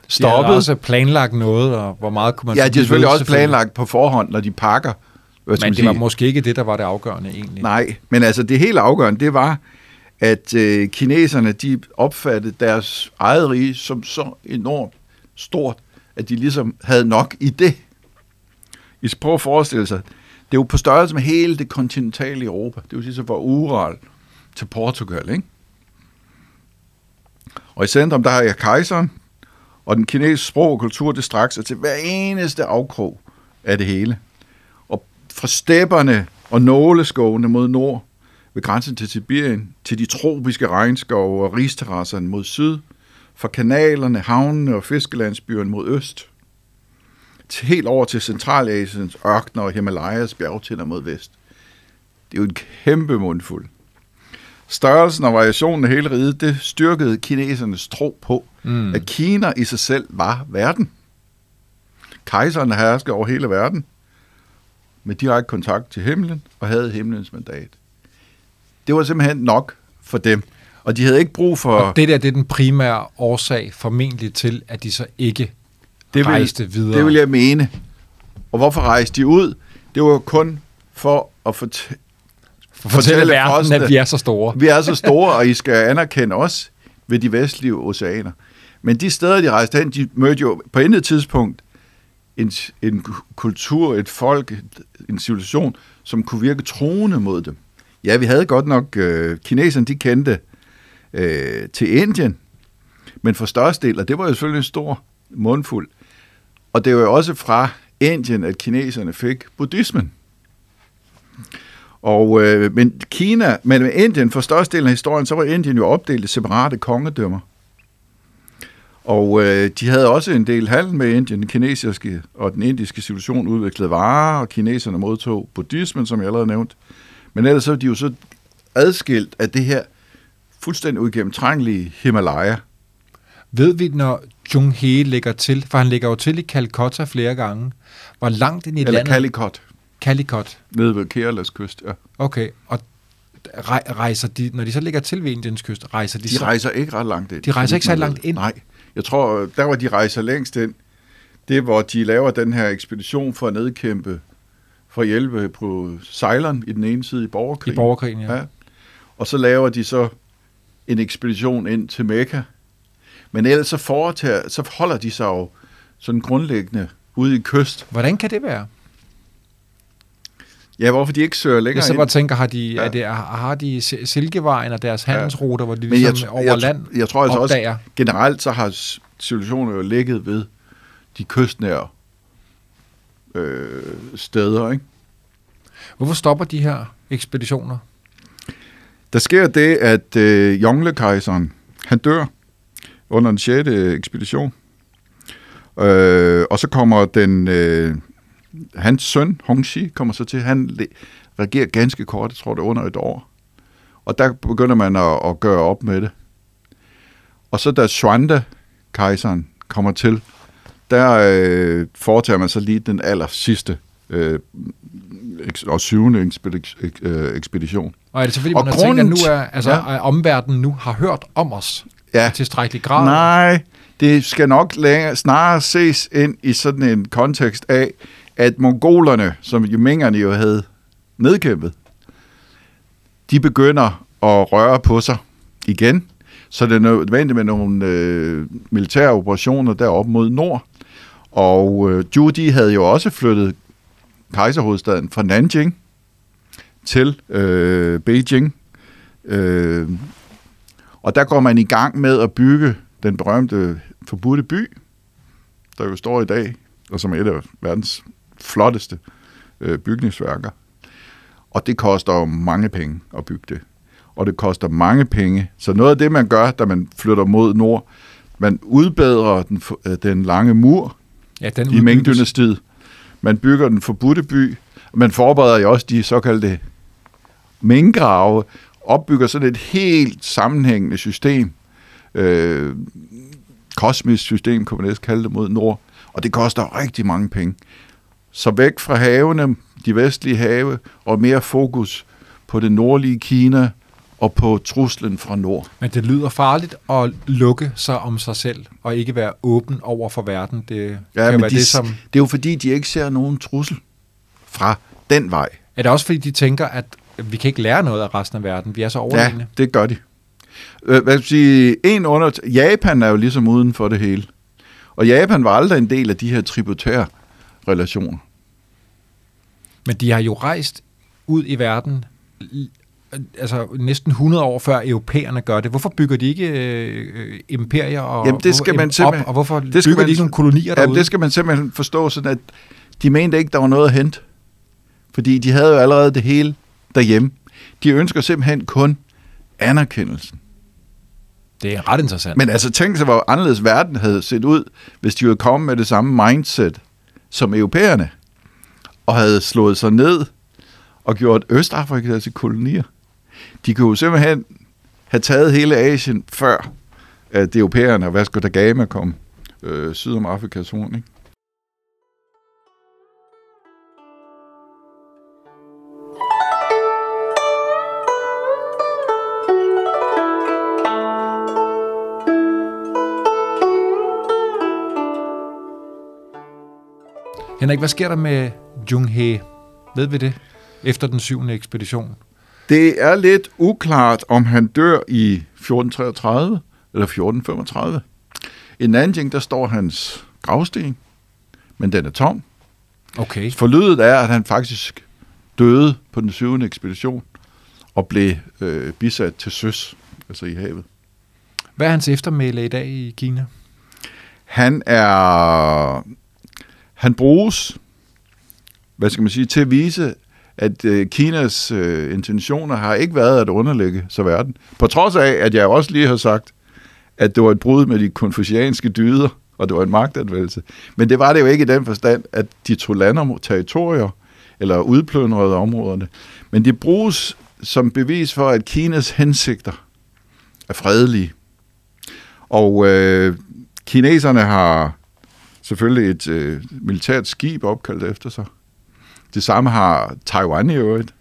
A: stoppet.
C: også planlagt noget, og hvor meget kunne man...
A: ja, de har selvfølgelig
C: ved,
A: også planlagt på forhånd, når de pakker.
C: Men det var
A: sige?
C: måske ikke det, der var det afgørende egentlig.
A: Nej, men altså det helt afgørende, det var, at øh, kineserne, de opfattede deres eget rige som så enormt stort, at de ligesom havde nok i det. I prøv at forestille sig, det er jo på størrelse med hele det kontinentale Europa. Det vil sige så fra Ural til Portugal, ikke? Og i centrum, der har jeg kejseren, og den kinesiske sprog og kultur, det straks sig til hver eneste afkrog af det hele. Og fra stepperne og nåleskovene mod nord, ved grænsen til Sibirien, til de tropiske regnskove og risterrasserne mod syd, fra kanalerne, havnene og fiskelandsbyerne mod øst, til helt over til Centralasiens ørkner og Himalayas bjergtinder mod vest. Det er jo en kæmpe mundfuld. Størrelsen og variationen af hele riget, det styrkede kinesernes tro på, mm. at Kina i sig selv var verden. Kejserne herskede over hele verden med direkte kontakt til himlen og havde himlens mandat. Det var simpelthen nok for dem. Og de havde ikke brug for...
C: Og det der, det er den primære årsag formentlig til, at de så ikke
A: det
C: det rejste videre.
A: Det vil jeg mene. Og hvorfor rejste de ud? Det var kun for at fortælle...
C: For fortælle
A: fortælle
C: verden,
A: frostene.
C: at vi er så store.
A: Vi er så store, og I skal anerkende os ved de vestlige oceaner. Men de steder, de rejste hen, de mødte jo på intet tidspunkt en, en kultur, et folk, en civilisation, som kunne virke troende mod dem. Ja, vi havde godt nok, øh, kineserne, de kendte øh, til Indien, men for størstedelen, og det var jo selvfølgelig en stor mundfuld, og det var jo også fra Indien, at kineserne fik buddhismen. Og, øh, men Kina, men med Indien, for størstedelen af historien, så var Indien jo opdelt i separate kongedømmer. Og øh, de havde også en del handel med Indien. Den kinesiske og den indiske civilisation udviklede varer, og kineserne modtog buddhismen, som jeg allerede nævnt. Men ellers så er de jo så adskilt af det her fuldstændig uigennemtrængelige Himalaya.
C: Ved vi, når Jung He lægger til, for han lægger jo til i Calcutta flere gange, hvor langt ind i
A: Eller
C: landet...
A: Calicut,
C: Calicut.
A: nede ved Keralas kyst. Ja.
C: Okay, og rej- rejser de, når de så lægger til ved Indiens kyst, rejser de,
A: De
C: så...
A: rejser ikke ret langt ind.
C: De rejser
A: så
C: ikke særlig langt ind?
A: Nej. Jeg tror, der hvor de rejser længst ind, det er, hvor de laver den her ekspedition for at nedkæmpe, for at hjælpe på Ceylon i den ene side i borgerkrigen.
C: I borgerkrigen, ja.
A: ja. Og så laver de så en ekspedition ind til Mekka. Men ellers så, foretager, så holder de sig jo sådan grundlæggende ude i kyst.
C: Hvordan kan det være?
A: Ja, hvorfor de ikke søger længere
C: Jeg så
A: ind.
C: bare tænker, har de,
A: Ja.
C: ja. er det, har de Sil- Silkevejen og deres handelsruter, hvor de
A: Men jeg,
C: ligesom
A: tr-
C: over
A: jeg,
C: land
A: jeg, jeg tror altså
C: opdager?
A: også, generelt så har s- civilisationer jo ligget ved de kystnære øh, steder, ikke?
C: Hvorfor stopper de her ekspeditioner?
A: Der sker det, at øh, Jongle-kejseren, han dør under den 6. ekspedition. Øh, og så kommer den, øh, hans søn, Hongxi, kommer så til, han regerer ganske kort, jeg tror det er under et år. Og der begynder man at, at gøre op med det. Og så da Xuande-kejseren kommer til, der øh, foretager man så lige den aller sidste øh, og syvende øh, ekspedition.
C: Og er det selvfølgelig,
A: Og
C: man har tænkt, at nu
A: grunden-
C: er, altså,
A: Ja.
C: omverdenen nu har hørt om os
A: Ja.
C: i tilstrækkelig grad?
A: Nej, det skal nok længere, snarere ses ind i sådan en kontekst af, at mongolerne, som jumingerne jo havde nedkæmpet, de begynder at røre på sig igen. Så det er nødvendigt med nogle øh, militære operationer deroppe mod nord. Og øh, Judy havde jo også flyttet kejserhovedstaden fra Nanjing til øh, Beijing. Øh, og der går man i gang med at bygge den berømte forbudte by, der jo står i dag, og som er et af verdens flotteste øh, bygningsværker. Og det koster jo mange penge at bygge det. Og det koster mange penge. Så noget af det, man gør, da man flytter mod nord, man udbedrer den, øh, den lange mur
C: Ja, den
A: i Ming-dynastiet. Man bygger den forbudte by. Man forbereder jo også de såkaldte Ming-grave, opbygger sådan et helt sammenhængende system. Øh, kosmisk system, kunne man næsten kalde det, mod nord. Og det koster rigtig mange penge. Så væk fra havene, de vestlige have, og mere fokus på det nordlige Kina og på truslen fra nord.
C: Men det lyder farligt at lukke sig om sig selv, og ikke være åben over for verden. Det ja, kan være
A: de,
C: det, som...
A: det er jo fordi, de ikke ser nogen trussel fra den vej.
C: Er det også fordi, de tænker, at vi kan ikke lære noget af resten af verden? Vi er så
A: Ja,
C: overlegne.
A: det gør de. Øh, Hvad skal sige, en under... Japan er jo ligesom uden for det hele. Og Japan var aldrig en del af de her tributære relationer.
C: Men de har jo rejst ud i verden altså næsten 100 år før europæerne gør det. Hvorfor bygger de ikke øh, øh, imperier og,
A: Jamen, det skal
C: hvorfor-
A: man
C: op, og hvorfor
A: det skal
C: bygger
A: man-
C: de ikke nogle kolonier derude?
A: det skal man simpelthen forstå sådan, at de mente ikke, der var noget at hente. Fordi de havde jo allerede det hele derhjemme. De ønsker simpelthen kun anerkendelsen.
C: det er ret interessant.
A: Men altså, tænk sig, hvor anderledes verden havde set ud, hvis de ville komme med det samme mindset som europæerne, og havde slået sig ned og gjort Østafrika til kolonier. De kunne jo simpelthen have taget hele Asien, før at europæerne og Vasco da Gama kom øh, syd om Afrikas horn. Ikke?
C: Henrik, hvad sker der med Jung He? Ved vi det? Efter den syvende ekspedition.
A: Det er lidt uklart, om han dør i 1433 eller 1435. I Nanjing, der står hans gravsten, men den er tom.
C: Okay.
A: Forlydet er, at han faktisk døde på den syvende ekspedition og blev øh, bisat til søs, altså i havet.
C: Hvad er hans eftermæle i dag i Kina?
A: Han er... Han bruges, hvad skal man sige, til at vise, at øh, Kinas øh, intentioner har ikke været at underlægge sig verden. På trods af, at jeg også lige har sagt, at det var et brud med de konfucianske dyder, og det var en magtanvendelse. Men det var det jo ikke i den forstand, at de tog lander territorier, eller udplyndrede områderne. Men det bruges som bevis for, at Kinas hensigter er fredelige. Og øh, kineserne har selvfølgelig et øh, militært skib opkaldt efter sig. Det samme har Taiwan i øvrigt.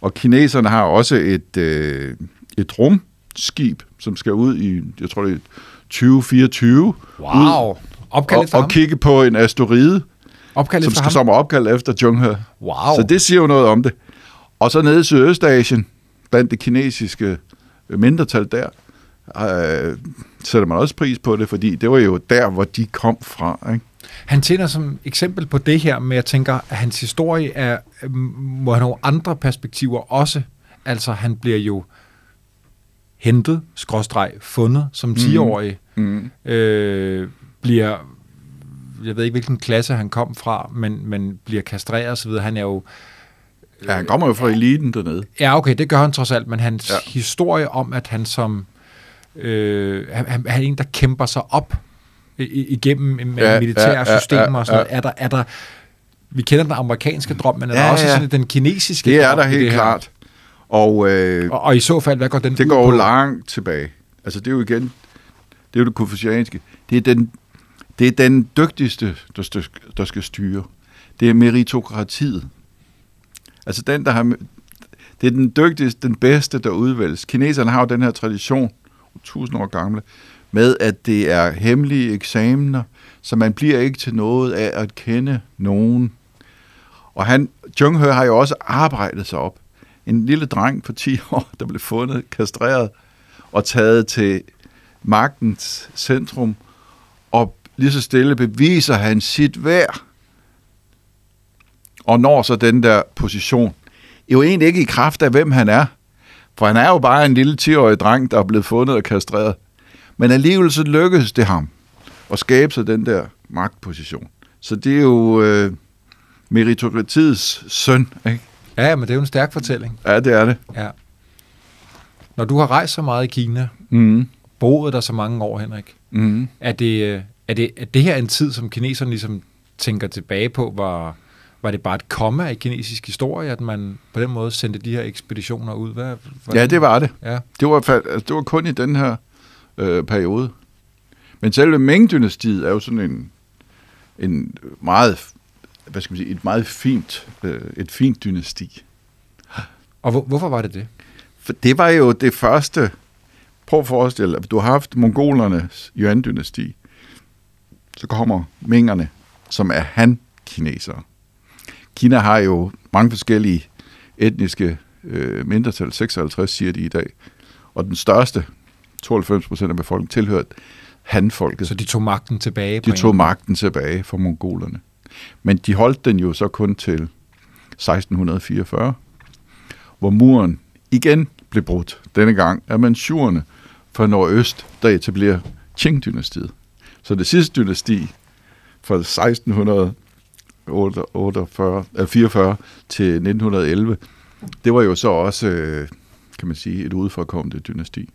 A: Og kineserne har også et, øh, et rumskib, som skal ud i, jeg tror det er 2024.
C: Wow.
A: Og,
C: efter
A: og
C: ham?
A: kigge på en asteroide,
C: Opkaldt
A: som skal som er opkaldt efter Zhonghe.
C: Wow.
A: Så det siger jo noget om det. Og så nede i Sydøstasien, blandt det kinesiske mindretal der, øh, sætter man også pris på det, fordi det var jo der, hvor de kom fra. Ikke?
C: Han tjener som eksempel på det her at jeg tænker, at hans historie er, øh, må have nogle andre perspektiver også. Altså, han bliver jo hentet, skråstreg, fundet som 10-årig.
A: Mm.
C: Øh, bliver, jeg ved ikke, hvilken klasse han kom fra, men, men bliver kastreret osv. Han er jo,
A: Ja, han kommer jo fra eliten dernede.
C: ja okay, det gør han trods alt, men hans
A: Ja.
C: historie om, at han som, øh, han han er en, der kæmper sig op igennem ja,
A: Ja,
C: militære
A: ja, ja,
C: systemer og sådan noget.
A: ja.
C: Er der, er der, vi kender den amerikanske drøm, men er der
A: Ja,
C: også
A: ja.
C: sådan den kinesiske
A: Det er
C: drøm
A: der
C: i
A: helt
C: det her?
A: klart. Og øh,
C: Og, og i så fald, hvad går den
A: det går
C: på?
A: jo langt tilbage. Altså det er jo igen, det er jo det konfucianske. Det er den, det er den dygtigste, der, skal, der skal styre. Det er meritokratiet. Altså den, der har... Det er den dygtigste, den bedste, der udvælges. Kineserne har jo den her tradition, tusind år gamle, med at det er hemmelige eksamener, så man bliver ikke til noget af at kende nogen. Og han, Jung He har jo også arbejdet sig op. En lille dreng på 10 (laughs) år, der blev fundet, kastreret og taget til magtens centrum, og lige så stille beviser han sit værd, og når så den der position. Jo egentlig ikke i kraft af, hvem han er, for han er jo bare en lille 10-årig dreng, der er blevet fundet og kastreret. Men alligevel så lykkedes det ham at skabe sig den der magtposition. Så det er jo øh, meritokratiets søn, ikke?
C: Ja, men det er jo en stærk fortælling.
A: Ja, det er det.
C: Ja. Når du har rejst så meget i Kina,
A: Mm.
C: boet der så mange år, Henrik,
A: Mm.
C: er det, øh, er det, er det her en tid, som kineserne ligesom tænker tilbage på, var, var det bare et komma i kinesisk historie, at man på den måde sendte de her ekspeditioner ud? Hvad, hvordan-
A: Ja, det var det.
C: Ja.
A: Det var, altså, det var kun i den her øh, periode. Men selve Ming-dynastiet er jo sådan en, en meget, hvad skal man sige, et meget fint, øh, et fint dynasti.
C: Og hvor, hvorfor var det det?
A: For det var jo det første... Prøv at forestille dig, du har haft mongolernes Yuan-dynasti. Så kommer mingerne, som er han-kinesere. Kina har jo mange forskellige etniske øh, mindretal. 56 siger de i dag. Og den største, 92 procent af befolkningen, tilhørte han-folket.
C: Så de tog magten tilbage?
A: De tog magten tilbage fra mongolerne. Men de holdt den jo så kun til 1644, hvor muren igen blev brudt. Denne gang er manchurerne fra nordøst, der etablerer Qing-dynastiet. Så det sidste dynasti fra 1644 øh, 44 til 1911, det var jo så også, øh, kan man sige, et udefrakommende dynasti.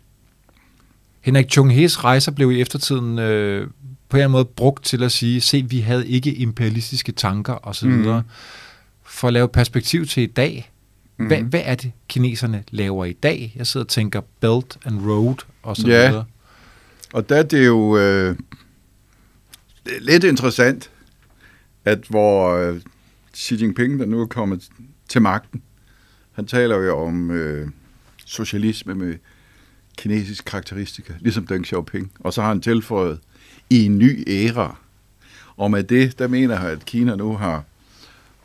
C: Henrik Chung-Hes rejser blev i eftertiden øh, på en eller anden måde brugt til at sige, se, vi havde ikke imperialistiske tanker osv. Mm. For at lave perspektiv til i dag, mm. hvad, hvad er det, kineserne laver i dag? Jeg sidder og tænker Belt and Road og så
A: Ja.
C: videre.
A: Og der er det jo øh, lidt interessant, at hvor øh, Xi Jinping, der nu er kommet til magten, han taler jo om øh, socialisme med kinesisk karakteristika, ligesom Deng Xiaoping. Og så har han tilføjet i en ny æra. Og med det, der mener han, at Kina nu har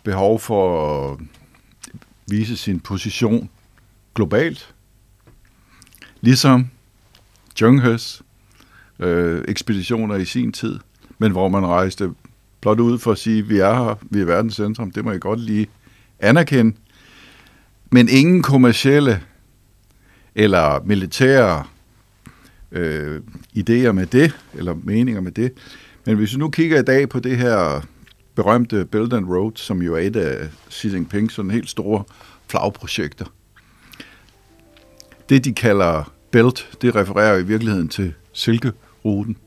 A: behov for at vise sin position globalt. Ligesom Zheng-Hes øh, ekspeditioner i sin tid, men hvor man rejste blot ud for at sige, vi er her, vi er verdens centrum, det må jeg godt lige anerkende. Men ingen kommercielle eller militære øh, idéer med det, eller meninger med det. Men hvis vi nu kigger i dag på det her berømte Belt and Road, som jo er et af Xi Jinpings sådan helt store flagprojekter. Det, de kalder Belt, det refererer i virkeligheden til Silkeruten.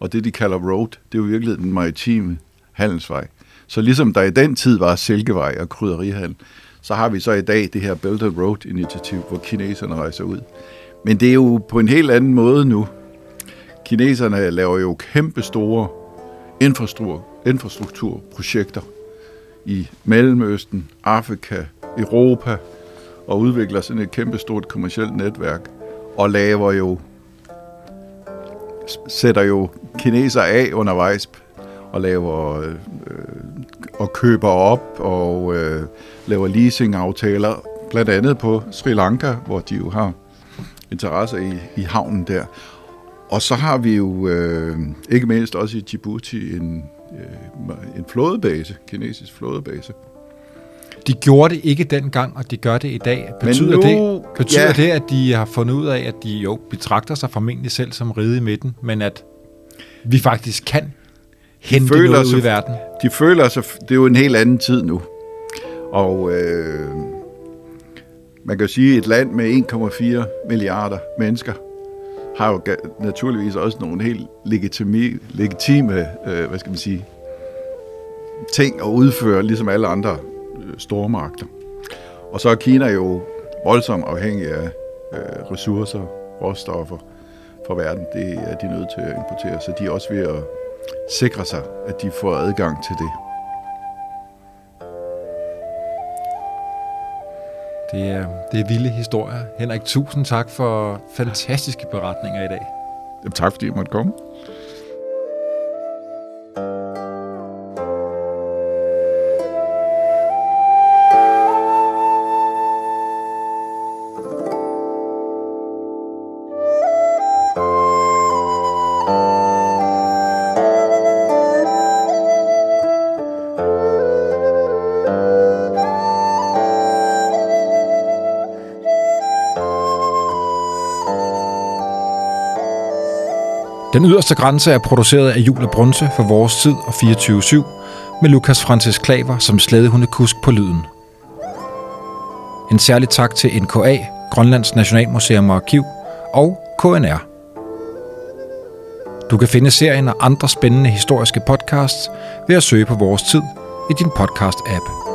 A: Og det, de kalder Road, det er jo i virkeligheden den maritime handelsvej. Så ligesom der i den tid var Silkevej og krydderihandel, så har vi så i dag det her Belt and Road-initiativ, hvor kineserne rejser ud. Men det er jo på en helt anden måde nu. Kineserne laver jo kæmpe store infrastruktur, infrastrukturprojekter i Mellemøsten, Afrika, Europa, og udvikler sådan et kæmpe stort kommersielt netværk, og laver jo, sætter jo kineser af undervejs, og laver øh, øh og køber op og øh, laver leasingaftaler, blandt andet på Sri Lanka, hvor de jo har interesse i, i havnen der. Og så har vi jo øh, ikke mindst også i Djibouti en, øh, en flådebase, kinesisk flådebase.
C: De gjorde det ikke dengang, og de gør det i dag.
A: Men
C: Betyder,
A: nu-
C: det, betyder
A: ja.
C: det, at de har fundet ud af, at de jo betragter sig formentlig selv som ride i midten, men at vi faktisk kan hente
A: føler
C: noget ud
A: sig-
C: i verden?
A: De føler sig, det er jo en helt anden tid nu. Og øh, man kan jo sige, at et land med 1,4 milliarder mennesker har jo naturligvis også nogle helt legitime, legitime øh, hvad skal man sige, ting at udføre, ligesom alle andre øh, store magter. Og så er Kina jo voldsomt afhængig af øh, ressourcer, råstoffer fra verden. Det er de nødt til at importere, så de er også ved at sikre sig, at de får adgang til det.
C: Det er, det er vilde historier. Henrik, tusind tak for fantastiske beretninger i dag.
A: Jamen, tak fordi I måtte komme.
C: Den yderste grænse er produceret af Jule Brunse for Vores Tid og 24-7 med Lukas Francis Klaver som slædehundekusk på lyden. En særlig tak til NKA, Grønlands Nationalmuseum og Arkiv og KNR. Du kan finde serien og andre spændende historiske podcasts ved at søge på Vores Tid i din podcast-app.